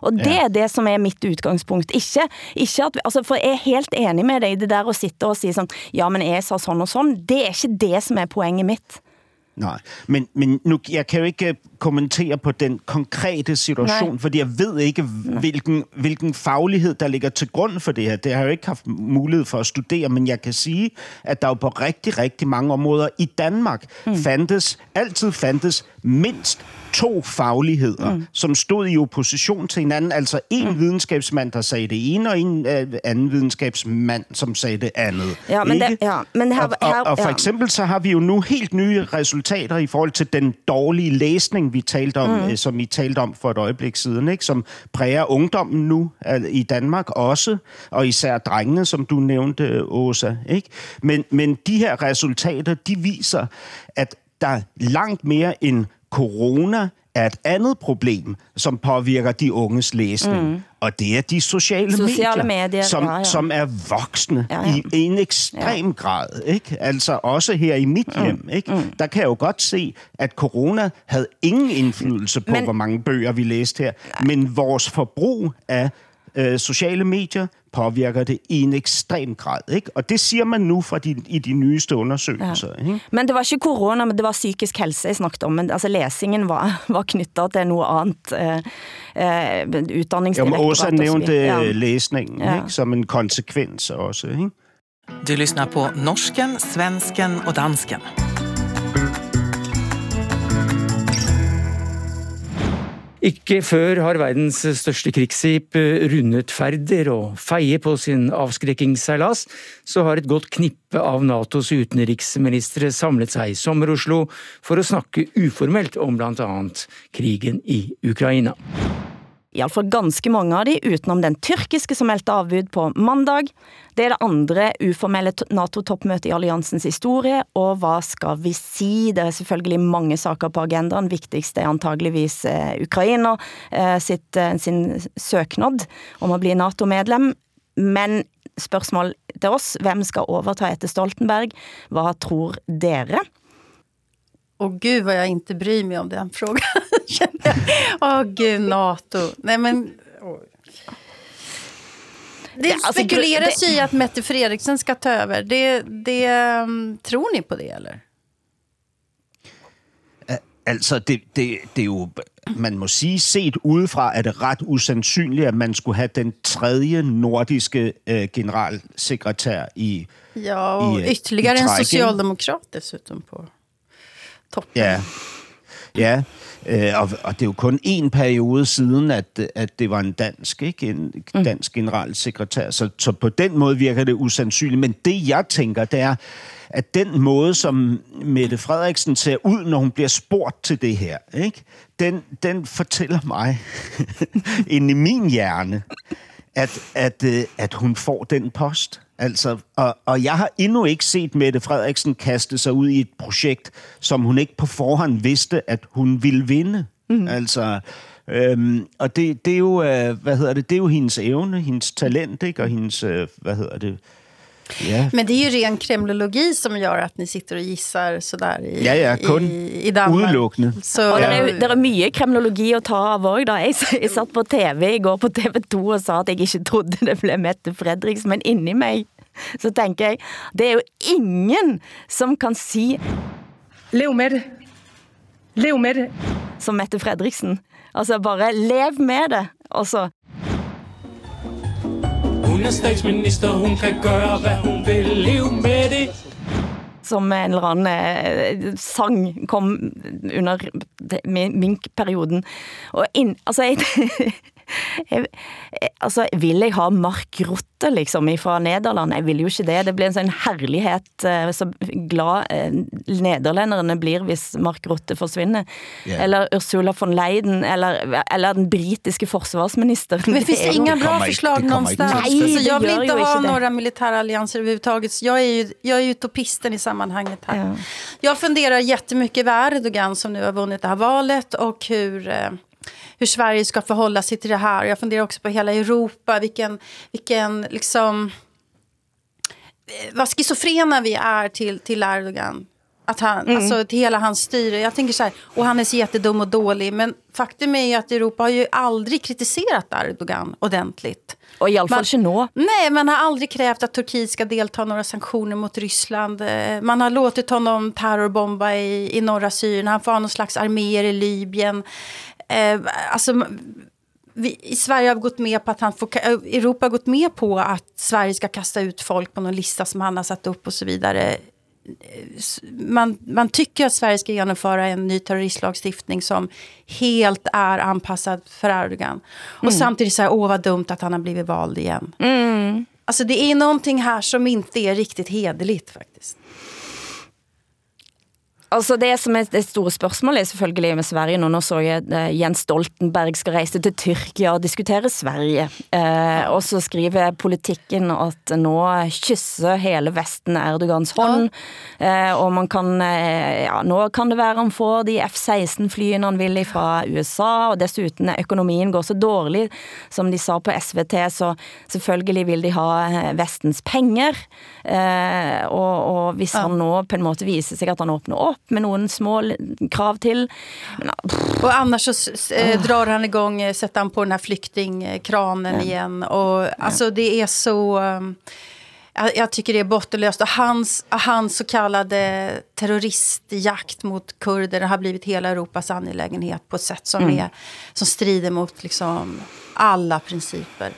Og det ja. er det, som er mitt udgangspunkt. Ikke, ikke at, altså, for jeg er helt enig med dig i det der at sitte og sige sådan, ja, men jeg sa sådan og sådan. Det er ikke det, som er poenget mitt. Nej, men, men nu, jeg kan jo ikke kommentere på den konkrete situation, Nej. fordi jeg ved ikke, hvilken, hvilken faglighed, der ligger til grund for det her. Det har jeg jo ikke haft mulighed for at studere, men jeg kan sige, at der jo på rigtig, rigtig mange områder i Danmark mm. fandtes, altid fandtes mindst to fagligheder, mm. som stod i opposition til hinanden. Altså en mm. videnskabsmand, der sagde det ene, og en uh, anden videnskabsmand, som sagde det andet. Ja, men, det, ja, men her, og, og, og for eksempel så har vi jo nu helt nye resultater i forhold til den dårlige læsning, vi talte om, mm. som I talte om for et øjeblik siden, ikke? som præger ungdommen nu uh, i Danmark også, og især drengene, som du nævnte, Åsa. Ikke? Men, men de her resultater, de viser, at der langt mere end corona er et andet problem, som påvirker de unges læsning. Mm. Og det er de sociale, sociale medier, medier som, ja, ja. som er voksne ja, ja. i en ekstrem ja. grad. Ikke? Altså også her i mit mm. hjem. Ikke? Mm. Der kan jeg jo godt se, at corona havde ingen indflydelse på, Men, hvor mange bøger vi læste her. Men vores forbrug af øh, sociale medier påvirker det i en ekstrem grad. Ikke? Og det siger man nu fra de, i de nyeste undersøgelser. Ja. Ikke? Men det var ikke corona, men det var psykisk helse, jeg snakket om. Men altså, læsingen var, var knyttet til noget andet. Øh, øh, uddannelsesdirektorat. Ja, Åsa nævnte ja. læsningen ja. ikke? som en konsekvens også. Ikke? Du lyssnar på norsken, svensken och dansken. Ikke før har verdens største krigsskip eh, rundet ferder og feier på sin avskrekkingsseilas, så har et godt knippe av Natos utenriksministre samlet seg i Sommer-Oslo for å snakke uformelt om blant annet krigen i Ukraina iallfall ganske mange av de, utenom den tyrkiske som meldte avbud på mandag. Det er det andre uformelle NATO-toppmøtet i alliansens historie, og hva skal vi si? Det er selvfølgelig mange saker på agendaen. viktigst er antageligvis eh, Ukraina eh, sitt, eh, sin søknad om å bli NATO-medlem. Men spørsmål til oss, hvem skal overta etter Stoltenberg? Hva tror dere? Och gud vad jag inte bryr mig om den frågan. Åh oh, gud, NATO. Nej men... Det alltså, spekuleras ju i att Mette Frederiksen ska ta över. Det, det, um, tror ni på det, eller? Altså, det, det, det er jo, man må sige, set udefra er det ret usandsynligt, at man skulle have den tredje nordiske øh, generalsekretær i Ja, og i, ytterligere i en socialdemokrat dessutom på toppen. Ja, ja. Øh, og, og det er jo kun en periode siden, at, at det var en dansk, ikke? En mm. dansk generalsekretær. Så, så på den måde virker det usandsynligt. Men det, jeg tænker, det er, at den måde, som Mette Frederiksen ser ud, når hun bliver spurgt til det her, ikke? Den, den fortæller mig ind i min hjerne, at, at, øh, at hun får den post. Altså, og, og jeg har endnu ikke set Mette Frederiksen kaste sig ud i et projekt, som hun ikke på forhånd vidste, at hun ville vinde. Mm. Altså, øhm, og det, det er jo, øh, hvad hedder det, det er jo hendes evne, hendes talent, ikke? Og hendes, øh, hvad hedder det, Ja. Men det är ju ren kremlologi som gör att ni sitter och gissar sådär i, ja, ja, kun i, i Danmark. Udelukkende. Så, og det er, det er mye kremlologi at ta av også, da. Jeg, jeg satt på TV i går på TV2 og sa at jeg ikke trodde det blev Mette Fredriksen, men inni mig så tænker jeg, det er jo ingen som kan sige... Lev med det. Lev med det. Som Mette Fredriksen. Altså bare lev med det. Og så hun er statsminister, hun kan gøre, hvad hun vil. Lev med det som en eller anden eh, sang kom under minkperioden. Og in, altså, jeg, altså, vil jeg ha Mark Rutte liksom fra Nederland? Jeg vil jo ikke det. Det blir en sånn herlighet, eh, så glad eh, nederlænderne blir, hvis Mark Rutte forsvinder. Yeah. Eller Ursula von Leyen, eller, eller den britiske forsvarsministeren. Men finns det, det inga bra förslag någonstans? Nej, alltså, jag vill inte ha några militära allianser överhuvudtaget. Jag är ju, jag är utopisten i sammanhanget här. Ja. Jag funderar jättemycket över Erdogan som nu har vunnit det här valet och hur eh, hur Sverige ska förhålla sig till det här. Jag funderar också på hela Europa, vilken, vilken liksom, vad schizofrena vi är till, till Erdogan. Att han, mm. alltså till hela hans styre. Jag tänker så här, och han är så jättedum och dålig. Men faktum är ju att Europa har ju aldrig kritiserat Erdogan ordentligt. Och i alla fall inte nå. Nej, man har aldrig krävt att Turkiet ska delta några sanktioner mot Ryssland. Eh, man har låtit honom terrorbomba i, i norra Syrien. Han får ha någon slags arméer i Libyen eh, alltså, vi, i Sverige har gått med på att han får, Europa har gått med på att Sverige ska kasta ut folk på någon lista som han har satt upp och så vidare. Man, man tycker att Sverige ska genomföra en ny terroristlagstiftning som helt är anpassad för Erdogan. Och mm. samtidigt så här, åh vad dumt att han har blivit vald igen. Mm. Alltså det är någonting här som inte är riktigt hederligt faktiskt. Altså det som er det store spørgsmålet er selvfølgelig med Sverige nå. Nå så jeg uh, Jens Stoltenberg skal rejse til Tyrkia og diskutere Sverige. Uh, og så skriver politikken at nå kysser hele Vesten Erdogans hånd. Uh, og man kan, ja, nå kan det være han får de F-16 flyene han vil fra USA, og dessuten økonomien går så dårlig, som de sa på SVT, så selvfølgelig vil de ha Vestens penger. Og, og hvis han nå på en måte viser sig at han åbner op, med nogle små krav till. Men, och annars så eh, drar han igång, eh, sätter han på den här flyktingkranen ja. igen. Och alltså det är så... Um, jag tycker det är bottenlöst. Och hans, hans så kallade terroristjakt mot kurder har blivit hela Europas angelägenhet på ett sätt som, mm. är, som strider mot liksom alla principer.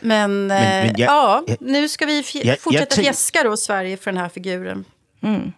Men, men, men jag, ja, jag, nu ska vi fortsätta jag, fjäska då Sverige för den här figuren. Mm.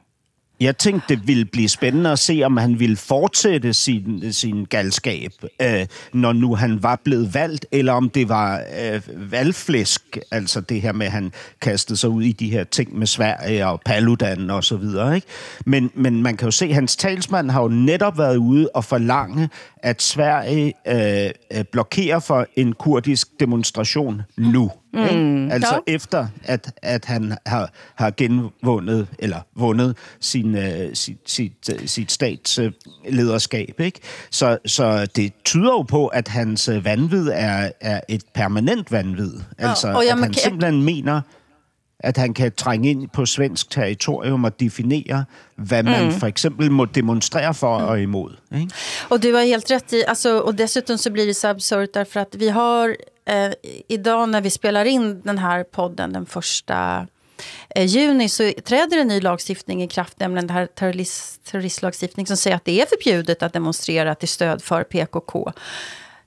Jeg tænkte, det ville blive spændende at se, om han ville fortsætte sin, sin galskab, øh, når nu han var blevet valgt, eller om det var øh, valgflæsk, altså det her med, at han kastede sig ud i de her ting med Sverige og Paludan og så videre. Ikke? Men, men man kan jo se, at hans talsmand har jo netop været ude og forlange, at Sverige øh, øh blokerer for en kurdisk demonstration nu. Mm. Ikke? Altså ja. efter, at, at han har, har genvundet, eller vundet sin, uh, sit, sit, uh, sit statslederskab. Ikke? Så, så det tyder jo på, at hans øh, vanvid er, er et permanent vanvid. Altså, og at han simpelthen mener, at han kan trænge ind på svensk territorium og definere, hvad man mm. for eksempel må demonstrere for og imod. Ikke? Och du har helt rätt i, alltså, och dessutom så blir det så absurt därför att vi har eh, idag när vi spelar in den här podden den första eh, juni så träder en ny lagstiftning i kraft, nämligen den här terrorist, terroristlagstiftning som säger att det är förbjudet att demonstrera till stöd för PKK.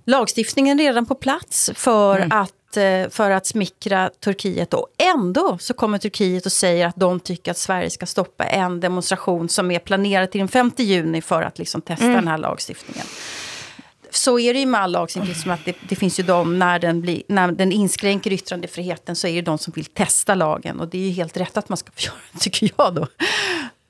Lagstiftningen är redan på plats för mm. att Eh, för att smickra Turkiet. Och ändå så kommer Turkiet och säger att de tycker att Sverige ska stoppa en demonstration som är planerad till den 5 juni för att liksom testa mm. den här lagstiftningen. Så är det ju med all lagstiftning, som att det, det, finns ju de, när den, blir, när den inskränker yttrandefriheten så är det de som vill testa lagen. Och det är ju helt rätt att man ska få göra det, tycker jag då.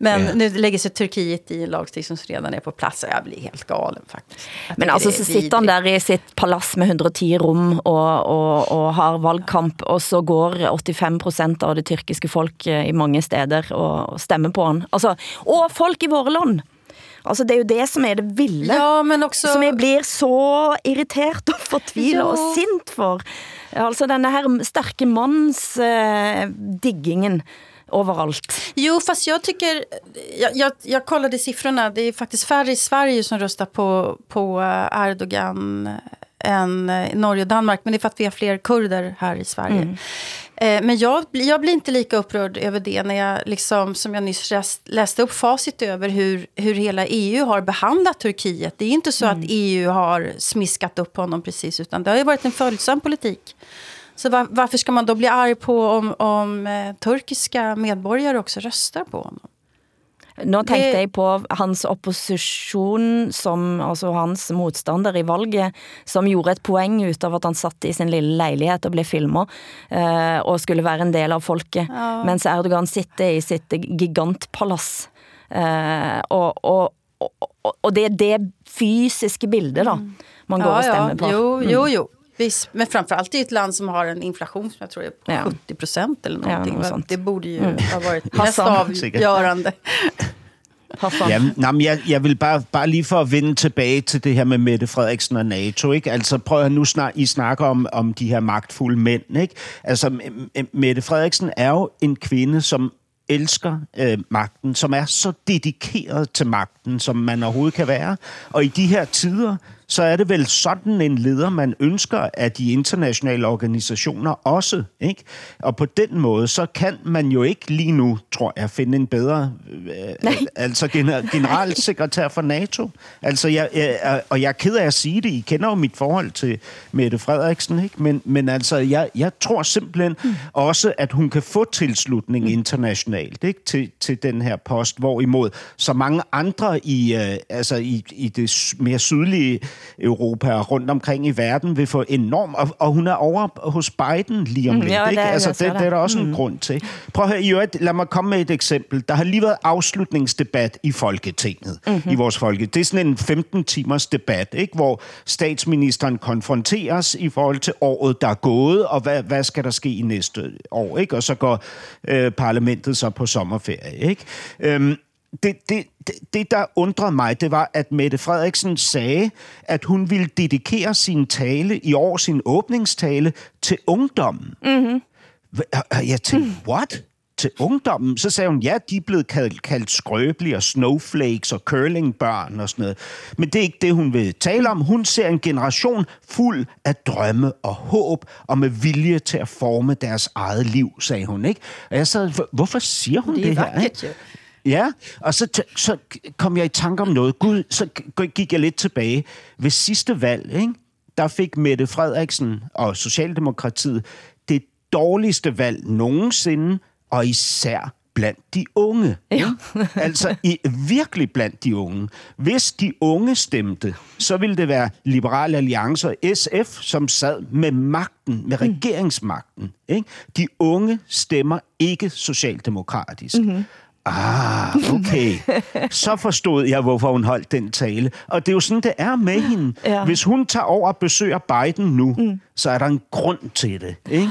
Men yeah. nu lägger sig Turkiet i en lagstiftning som redan är på plats och jag blir helt galen faktiskt. Men alltså så sitter han där i sitt palass med 110 rum och, och, och har valgkamp och så går 85 procent av det tyrkiske folk eh, i många städer och stämmer på han. Alltså, och folk i våra land. Altså, det er jo det som er det vilde. Ja, men også... Som jeg blir så irritert og fortvilet ja. og sint for. Altså, denne her starke manns eh, diggingen överallt. Jo, fast jag tycker... Jag, jag, jag kollade siffrorna. Det är faktiskt färre i Sverige som röstar på, på eh, Erdogan än i Norge och Danmark. Men det är för att vi har fler kurder här i Sverige. Mm. Eh, men jag, jag blir inte lika upprörd över det när jag, liksom, som jag nyss läste upp facit över hur, hur hela EU har behandlat Turkiet. Det är inte så mm. att EU har smiskat upp honom precis, utan det har ju varit en följsam politik. Så var, varför ska man då bli arg på om, om eh, turkiska medborgare också röstar på honom? Nå tenkte jeg på hans opposition, som, altså hans motstander i valget, som gjorde et poeng ut av at han satt i sin lille lejlighed og blev filmet, eh, og skulle være en del av folket, ja. mens Erdogan sitter i sitt gigantpalass. Eh, og, og, og, og det er det fysiske bildet da, man går ja, og stemmer på. Jo, jo, jo. Visst, men framförallt i ett land som har en inflation som jag tror är på ja. 70 procent eller någonting. Ja, något det borde ju mm. ha varit mest avgörande. Ja, nej, men jeg, jeg vil bare, bare lige for at vende tilbage til det her med Mette Frederiksen og NATO. Ikke? Altså prøv at nu snak, I snakker om, om de her magtfulde mænd. Ikke? Altså Mette Frederiksen er jo en kvinde, som elsker øh, magten, som er så dedikeret til magten, som man overhovedet kan være. Og i de her tider, så er det vel sådan en leder, man ønsker af de internationale organisationer også. Ikke? Og på den måde, så kan man jo ikke lige nu, tror jeg, finde en bedre øh, altså generalsekretær for NATO. Altså, jeg, jeg, og jeg er ked af at sige det, I kender jo mit forhold til Mette Frederiksen, ikke? Men, men altså, jeg, jeg tror simpelthen mm. også, at hun kan få tilslutning mm. internationalt ikke? Til, til den her post, hvorimod så mange andre i, øh, altså i, i det mere sydlige Europa og rundt omkring i verden vil få enormt... Og, og hun er over hos Biden lige om mm, lidt. Ja, ikke? Altså, det, det er der også mm. en grund til. Prøv at høre, i øvrigt, lad mig komme med et eksempel. Der har lige været afslutningsdebat i Folketinget, mm-hmm. i vores folke. Det er sådan en 15 timers debat, ikke? hvor statsministeren konfronteres i forhold til året, der er gået, og hvad, hvad skal der ske i næste år. Ikke? Og så går øh, parlamentet så på sommerferie. Ikke? Øhm, det, det, det, det, der undrede mig, det var, at Mette Frederiksen sagde, at hun ville dedikere sin tale i år, sin åbningstale, til ungdommen. Mm-hmm. Jeg tænkte, mm. what? Til ungdommen? Så sagde hun, ja, de er blevet kaldt, kaldt skrøbelige og snowflakes og curlingbørn og sådan noget. Men det er ikke det, hun vil tale om. Hun ser en generation fuld af drømme og håb og med vilje til at forme deres eget liv, sagde hun. ikke. Og jeg sad, hvorfor siger hun det, det her? Ikke? Ja, og så, så kom jeg i tanke om noget. Gud, så gik jeg lidt tilbage. Ved sidste valg, ikke, der fik Mette Frederiksen og Socialdemokratiet det dårligste valg nogensinde, og især blandt de unge. Ja. altså i, virkelig blandt de unge. Hvis de unge stemte, så ville det være Liberal Alliance og SF, som sad med magten, med regeringsmagten. Ikke? De unge stemmer ikke socialdemokratisk. Mm-hmm. Ah, okay. Så forstod jeg, hvorfor hun holdt den tale. Og det er jo sådan, det er med hende. Ja. Hvis hun tager over og besøger Biden nu, mm. så er der en grund til det. Ikke?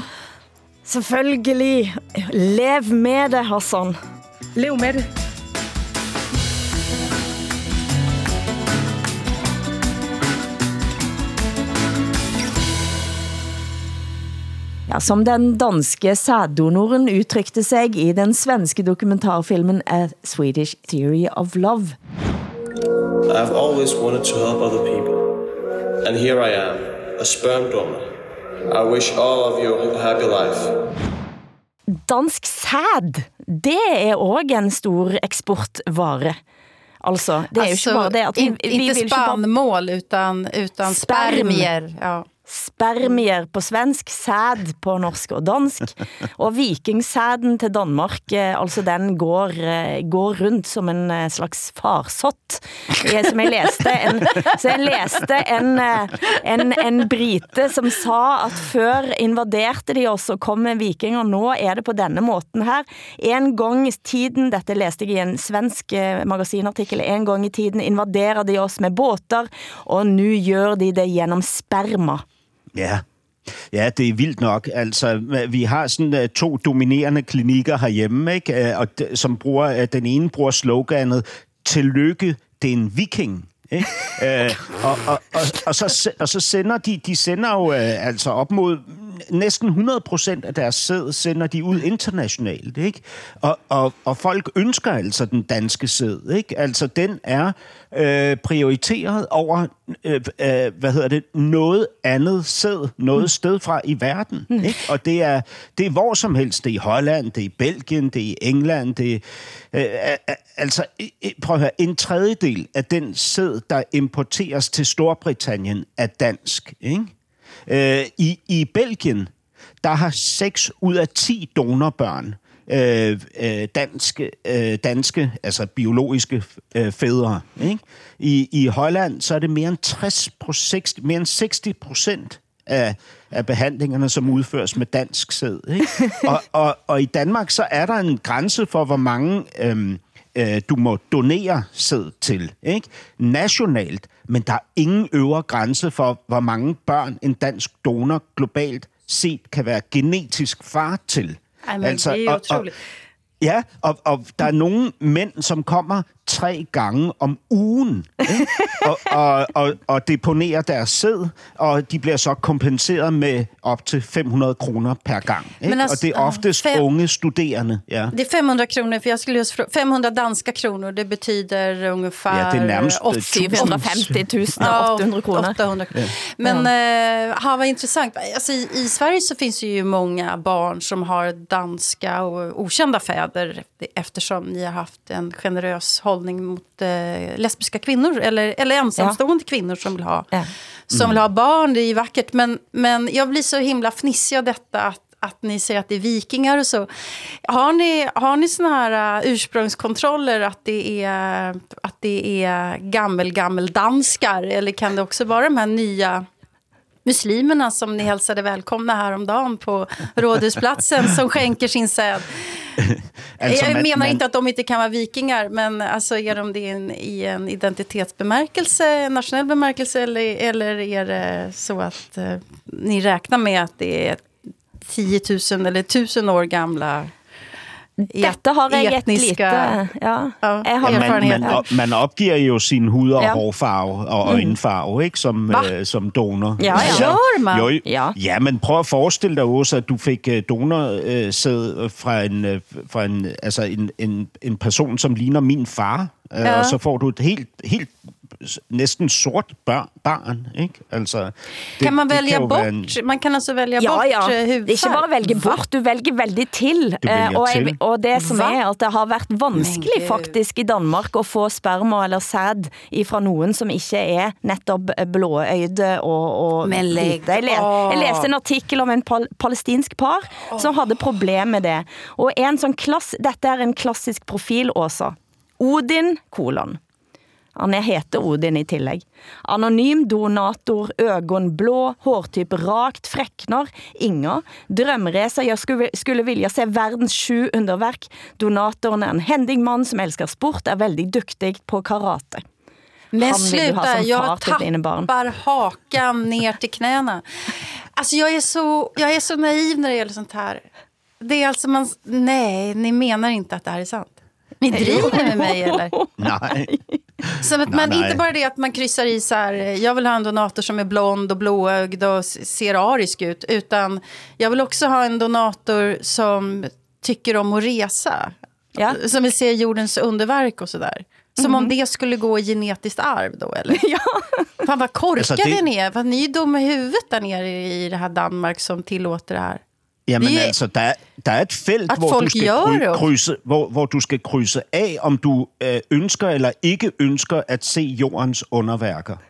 Selvfølgelig. Lev med det, Hassan. Lev med det. Ja, som den danske sæddonoren udtrykte sig i den svenske dokumentarfilmen A Swedish Theory of Love. I've always wanted to help other people. And here I am, a sperm donor. I wish all of you a happy life. Dansk sæd, det er også en stor eksportvare. Altså, det er jo ikke bare det at vi, vi inte vil ikke bare spannmål utan, utan Sperm. spermier. Ja spermier på svensk, sæd på norsk og dansk, og vikingsæden til Danmark, eh, altså den går, eh, går rundt som en eh, slags farsott, jeg, som jeg læste, en, så jeg læste en, en, en brite som sa at før invaderte de oss og kom med vikinger, nå er det på denne måten her. En gang i tiden, dette læste jeg i en svensk magasinartikkel, magasinartikel, en gang i tiden invaderer de oss med båter, og nu gør de det gennem sperma. Ja. Ja, det er vildt nok. Altså, vi har sådan uh, to dominerende klinikker herhjemme, ikke? Uh, og d- som bruger, uh, den ene bruger sloganet, tillykke, det er en viking. Ikke? uh, og, og, og, og, så, og så sender de, de sender jo uh, altså op mod næsten 100 procent af deres sæd sender de ud internationalt, ikke? Og, og, og folk ønsker altså den danske sæd, ikke? Altså, den er øh, prioriteret over, øh, øh, hvad hedder det, noget andet sæd, noget sted fra i verden, ikke? Og det er, det er hvor som helst. Det er i Holland, det er i Belgien, det er i England, det er, øh, altså, prøv at høre, en tredjedel af den sæd, der importeres til Storbritannien, er dansk, ikke? Øh, i, I Belgien, der har 6 ud af 10 donorbørn øh, øh, danske, øh, danske, altså biologiske øh, fædre. Ikke? I, I Holland, så er det mere end 60 procent, mere end 60 procent af, af behandlingerne, som udføres med dansk sæd. Ikke? Og, og, og i Danmark, så er der en grænse for, hvor mange øhm, øh, du må donere sæd til. Ikke? Nationalt, men der er ingen øvre grænse for, hvor mange børn en dansk donor globalt set kan være genetisk far til. Ej, men altså, det er og- jo utroligt. Ja, og, og der er nogle mænd, som kommer tre gange om ugen ikke? og, og, og, og deponerer deres sæd, og de bliver så kompenseret med op til 500 kroner per gang. Ikke? Men altså, og det er oftest fem- unge studerende. Ja. Det är 500 kronor, för jag skulle just fråga, 500 danska kronor, det betyder ungefär... Ja, det är närmast, eh, 80 750 000 Ja, 800 kronor. 800 kronor. Men eh, ha, vad intressant. Alltså, i, I Sverige så finns det ju många barn som har danska och okända fäder eftersom ni har haft en generös hållning mot eh, lesbiska kvinnor eller, eller ensamstående kvinnor som vill ha Ja. som vill ha barn, det är ju vackert. Men, men jag blir så himla fnissig av detta att, att ni säger att det är vikingar och så. Har ni, har ni såna här uh, ursprungskontroller att det är, att det är gammel, gammel danskar? Eller kan det också vara de här nya muslimerna som ni hälsade välkomna häromdagen på Rådhusplatsen som skänker sin säd? Jag menar inte att de inte kan vara vikingar, men alltså, är de det i en, i en identitetsbemärkelse, nationell bemärkelse, eller, eller är det så att eh, ni räknar med att det är 10 000 eller 1000 år gamla Dette har jeg et etniska lite... Ja, ja, jeg har Ja, man, man, op- man opgiver jo sin hud- og Ja. ja. hårfarve og øjenfarve, ikke? Som, Hva? øh, som donor. Ja, ja. Gør man? Jo, Ja. ja, men prøv at forestille dig også, at du fik øh, donorsæd fra, en, øh, fra en, altså en, en, en person, som ligner min far. Øh, Ja. Og så får du et helt, helt næsten sort bør, barn, ikke? Altså, det, kan man välja bort? En, Man kan altså välja Ja, bort ja. eh, Det er ikke hudfärg? bare velge bort, du velger veldig til. Du Eh, og, jeg, til. og det som Hva? er at det har vært vanskelig Men Gud. faktisk i Danmark å få sperma eller sæd fra noen som ikke er nettopp blåøyde og, og Men legg hvite. jeg, le, jeg leste en artikkel om en pal palestinsk par som hadde problem med det. Og en sånn klass, dette er en klassisk profil, Åsa. Odin, kolon. Han er heter Odin i tillegg. Anonym donator, øgon blå, hårtyp rakt, frekner, Inger. Drømreser, jeg skulle, skulle vilja se verdens sju underverk. Donatoren er en hendig mann som elsker sport, er veldig duktig på karate. Men sluta, jag tappar hakan ner till knäna. Alltså jag är, så, jag är så naiv när det gäller sånt här. Det är alltså man, nej, ni menar inte att det här är sant. Ni driver med mig eller? nej. Som att Nej, man, nej. inte bara det att man kryssar i så här, jag vill ha en donator som är blond och blåögd och ser arisk ut. Utan jag vill också ha en donator som tycker om att resa. Ja. Som vill se jordens underverk och sådär. Som om det skulle gå i genetiskt arv då eller? Ja. Fan vad korkade det- ni är. Vad ni är dumma i huvudet där nere i det här Danmark som tillåter det här. Jamen er- altså, der, der er et felt, At hvor du, skal kry, krydse, hvor, hvor du skal krydse af, om du øh, ønsker eller ikke ønsker at se jordens underværker.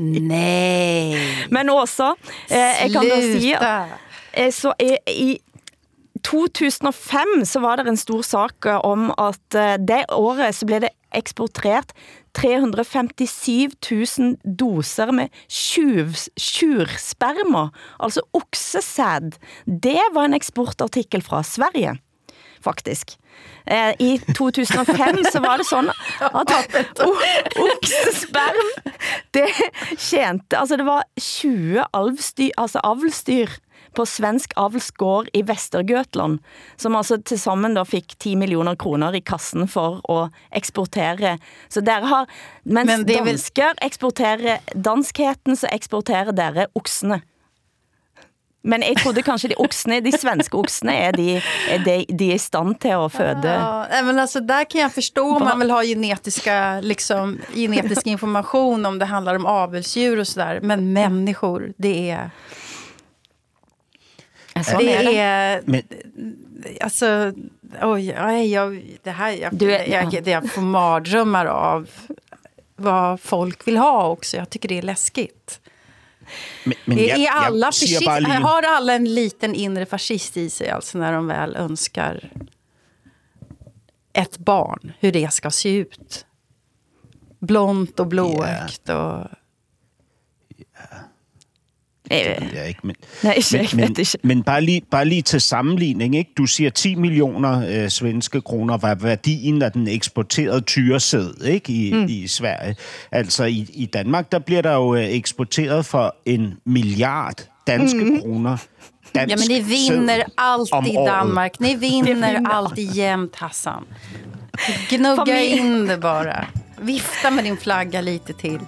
Nej. Men også, eh, jeg kan da si. Eh, Så i, i 2005 så var det en stor sak om at eh, det året så blev det eksporteret 357 000 doser med tjursperma, altså oksesæd. Det var en eksportartikel fra Sverige, faktisk. Eh, I 2005 så var det sådan, at oksesperm, det tjente, altså det var 20 alvstyr, altså avlstyr på svensk avlsgård i Vestergøtland, som altså til sammen da fik 10 millioner kroner i kassen for at eksportere. Så der har, mens Men det vel- dansker eksporterer danskheten, så eksporterer dere oksene. Men jeg trodde kanskje de oksene, de svenske oksene, er de, er de, de er i stand til at føde. Ja, men alltså, där kan jag förstå om man vill ha genetiska, liksom, genetisk information om det handlar om avelsdjur och sådär. Men människor, det är... Sådan det er det. är... Men, Alltså, oj, oj, jag, det här, jag, Du är- jag, det jag får mardrömmar av vad folk vill ha också. Jag tycker det är läskigt. men, men är, är alla siger fascist, bare lige... har alla en liten inre fascist i sig alltså när de väl önskar ett barn, hur det ska se ut? Blont och blåögt och... Eh, Ja, ikke, men, Nej, jeg men, ved men, det ikke. men bare, lige, bare lige til sammenligning, ikke? du siger 10 millioner øh, svenske kroner var værdien af den eksporterede tyresæd ikke? I, mm. i Sverige. Altså i, i Danmark, der bliver der jo øh, eksporteret for en milliard danske mm. kroner. Dansk Ja, men ni vinner alltid. Danmark. Ni vinner alltid jämt, Hassan. Gnugga in det bara. Vifta med din flagga lite till.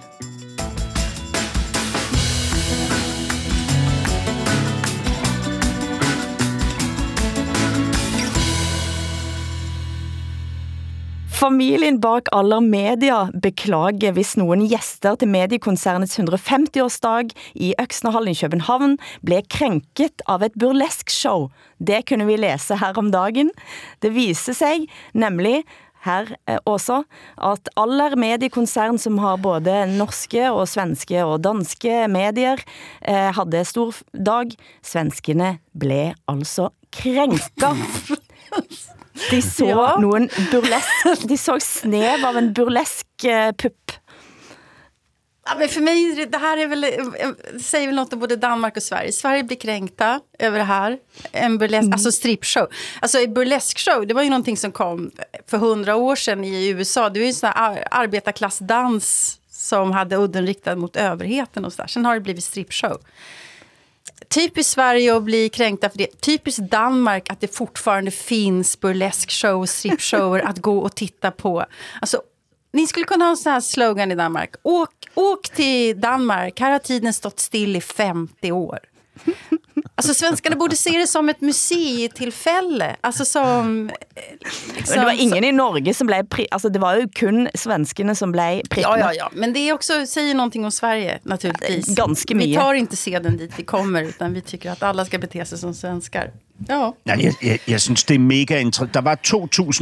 Familien bak Aller Media beklager, hvis nogen gæster til mediekoncernets 150-årsdag i Øksnehallen i København blev krænket av et burlesk show. Det kunne vi læse her om dagen. Det viser sig nemlig her eh, også, at Aller mediekoncern, som har både norske og svenske og danske medier, eh, havde stor dag. Svenskene blev altså krænket. De så ja. Nogen burlesk, de så snev av en burlesk eh, pupp. Ja, men för mig, det här är väl, säger väl något om både Danmark och Sverige. Sverige blir kränkta över det här. En burlesk, alltså strippshow. Alltså en burleskshow, det var ju någonting som kom för hundra år sedan i USA. Det var ju en sån här arbetarklassdans som hade udden riktad mot överheten och så där. Sen har det blivit strippshow. Typiskt Sverige att bli kränkta för det. Typiskt Danmark att det fortfarande finns burleskshow och strippshower att gå och titta på. Alltså, ni skulle kunna ha en sån här slogan i Danmark. Åk, åk till Danmark, här har tiden stått still i 50 år. Alltså svenskarna borde se det som ett museitillfälle. Alltså som... eh, Liksom, Men det var ingen i Norge som blev... Pri altså, det var jo kun svenskene som blev Ja, prickade. ja, ja. Men det är också, säger någonting om Sverige naturligtvis. Ganska Vi mycket. tar inte seden dit vi kommer, utan vi tycker att alla ska bete sig som svenskar. Ja. Ja, jeg, jeg, jeg synes, det er mega interessant. Der var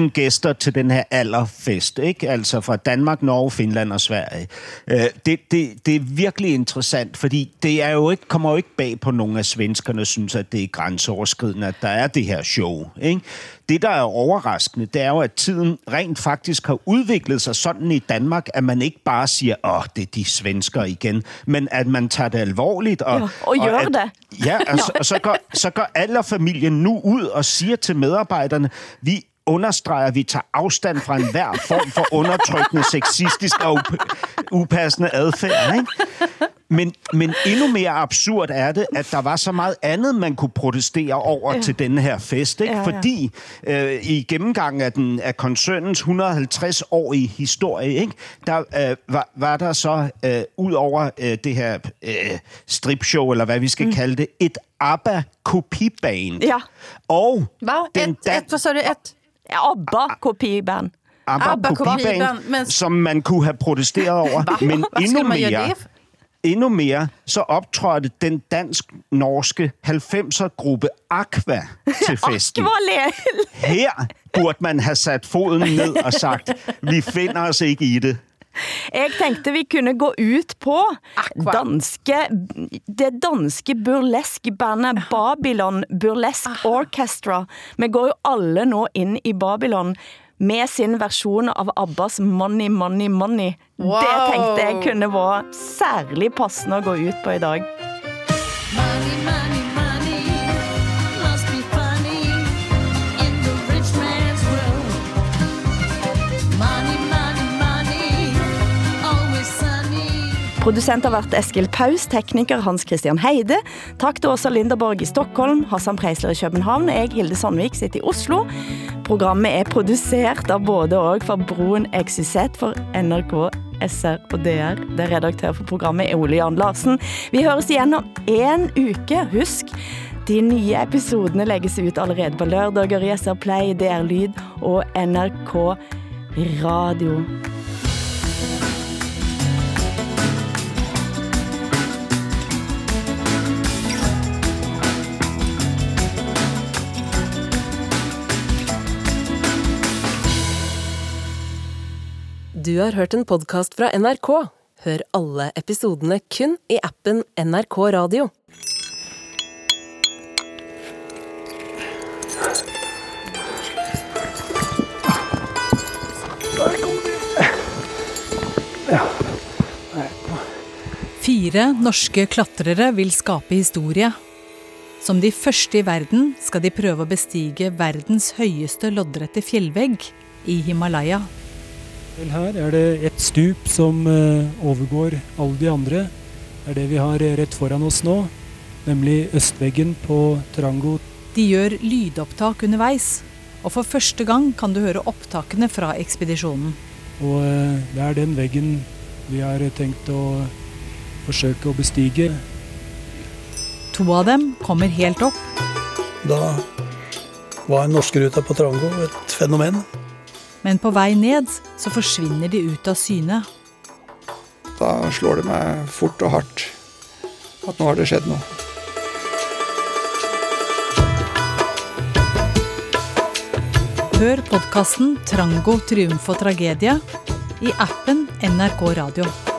2.000 gæster til den her allerfest, ikke? Altså fra Danmark, Norge, Finland og Sverige. Øh, det, det, det er virkelig interessant, fordi det er jo ikke, kommer jo ikke bag på nogen af svenskerne, synes, at det er grænseoverskridende, at der er det her show, ikke? Det, der er overraskende, det er jo, at tiden rent faktisk har udviklet sig sådan i Danmark, at man ikke bare siger, åh, det er de svensker igen, men at man tager det alvorligt. Og, Ja, og gør at, det. Ja, og, så, og så, går, så går alle familien nu ud og siger til medarbejderne, vi understreger, at vi tager afstand fra enhver form for undertrykkende, sexistisk og up- upassende adfærd. Ikke? Men, men endnu mere absurd er det, at der var så meget andet, man kunne protestere over ja. til denne her fest. Ikke? Ja, Ja. Fordi øh, i gennemgangen af, den, af koncernens 150-årige historie, ikke? der øh, var, var der så, øh, ud over øh, det her øh, stripshow, eller hvad vi skal mm. kalde det, et ABBA-kopiband. Ja. Og Va? den Ett, ett, vad sa du? Ett? Ja, ABBA-kopiband. ABBA-kopiband, ABBA-kopiband, men- som man kunne have protesteret over. Men Hvad endnu mere, det? Endnu mere, så optrådte den dansk-norske 90'er-gruppe Aqua til festen. Her burde man have sat foden ned og sagt, vi finder os ikke i det. Jeg tænkte vi kunne gå ut på Aqua. danske, det danske burlesk-bandet Babylon Burlesk Orchestra. Vi går jo alle nå ind i Babylon med sin version av Abbas Money, Money, Money. Wow. Det tænkte jeg kunne være særlig passende at gå ut på i dag. Producent har været Eskil Paus, tekniker Hans Christian Heide. Tak til Åsa Linderborg i Stockholm, Hassan Preisler i København og jeg, Hilde Sandvik, sitter i Oslo. Programmet er produceret av både og for Broen XYZ for NRK, SR og DR. Det er redaktør for programmet er Ole Jan Larsen. Vi høres igen om en uke. Husk, de nye episodene lægges ut allerede på lørdager i SR Play, DR Lyd og NRK Radio. Du har hørt en podcast fra NRK. Hør alle episodene kun i appen NRK Radio. Fire norske klatrere vil skape historie. Som de første i verden skal de prøve å bestige verdens høyeste loddrette fjellvegg i Himalaya. Vel, her er det et stup som eh, overgår alle de andre. Det er det vi har eh, rett foran oss nå, nemlig østveggen på Trango. De gjør lydopptak underveis, og for første gang kan du høre opptakene fra ekspedisjonen. Og eh, det er den veggen vi har tenkt å forsøke å bestige. To av dem kommer helt opp, Da var norskeruta på Trango et fenomen. Men på vei ned så forsvinner de ut av syne. Da slår det meg fort og hardt at nå har det skjedd noe. Hør podkasten 'Trango triumf og tragedie' i appen NRK Radio.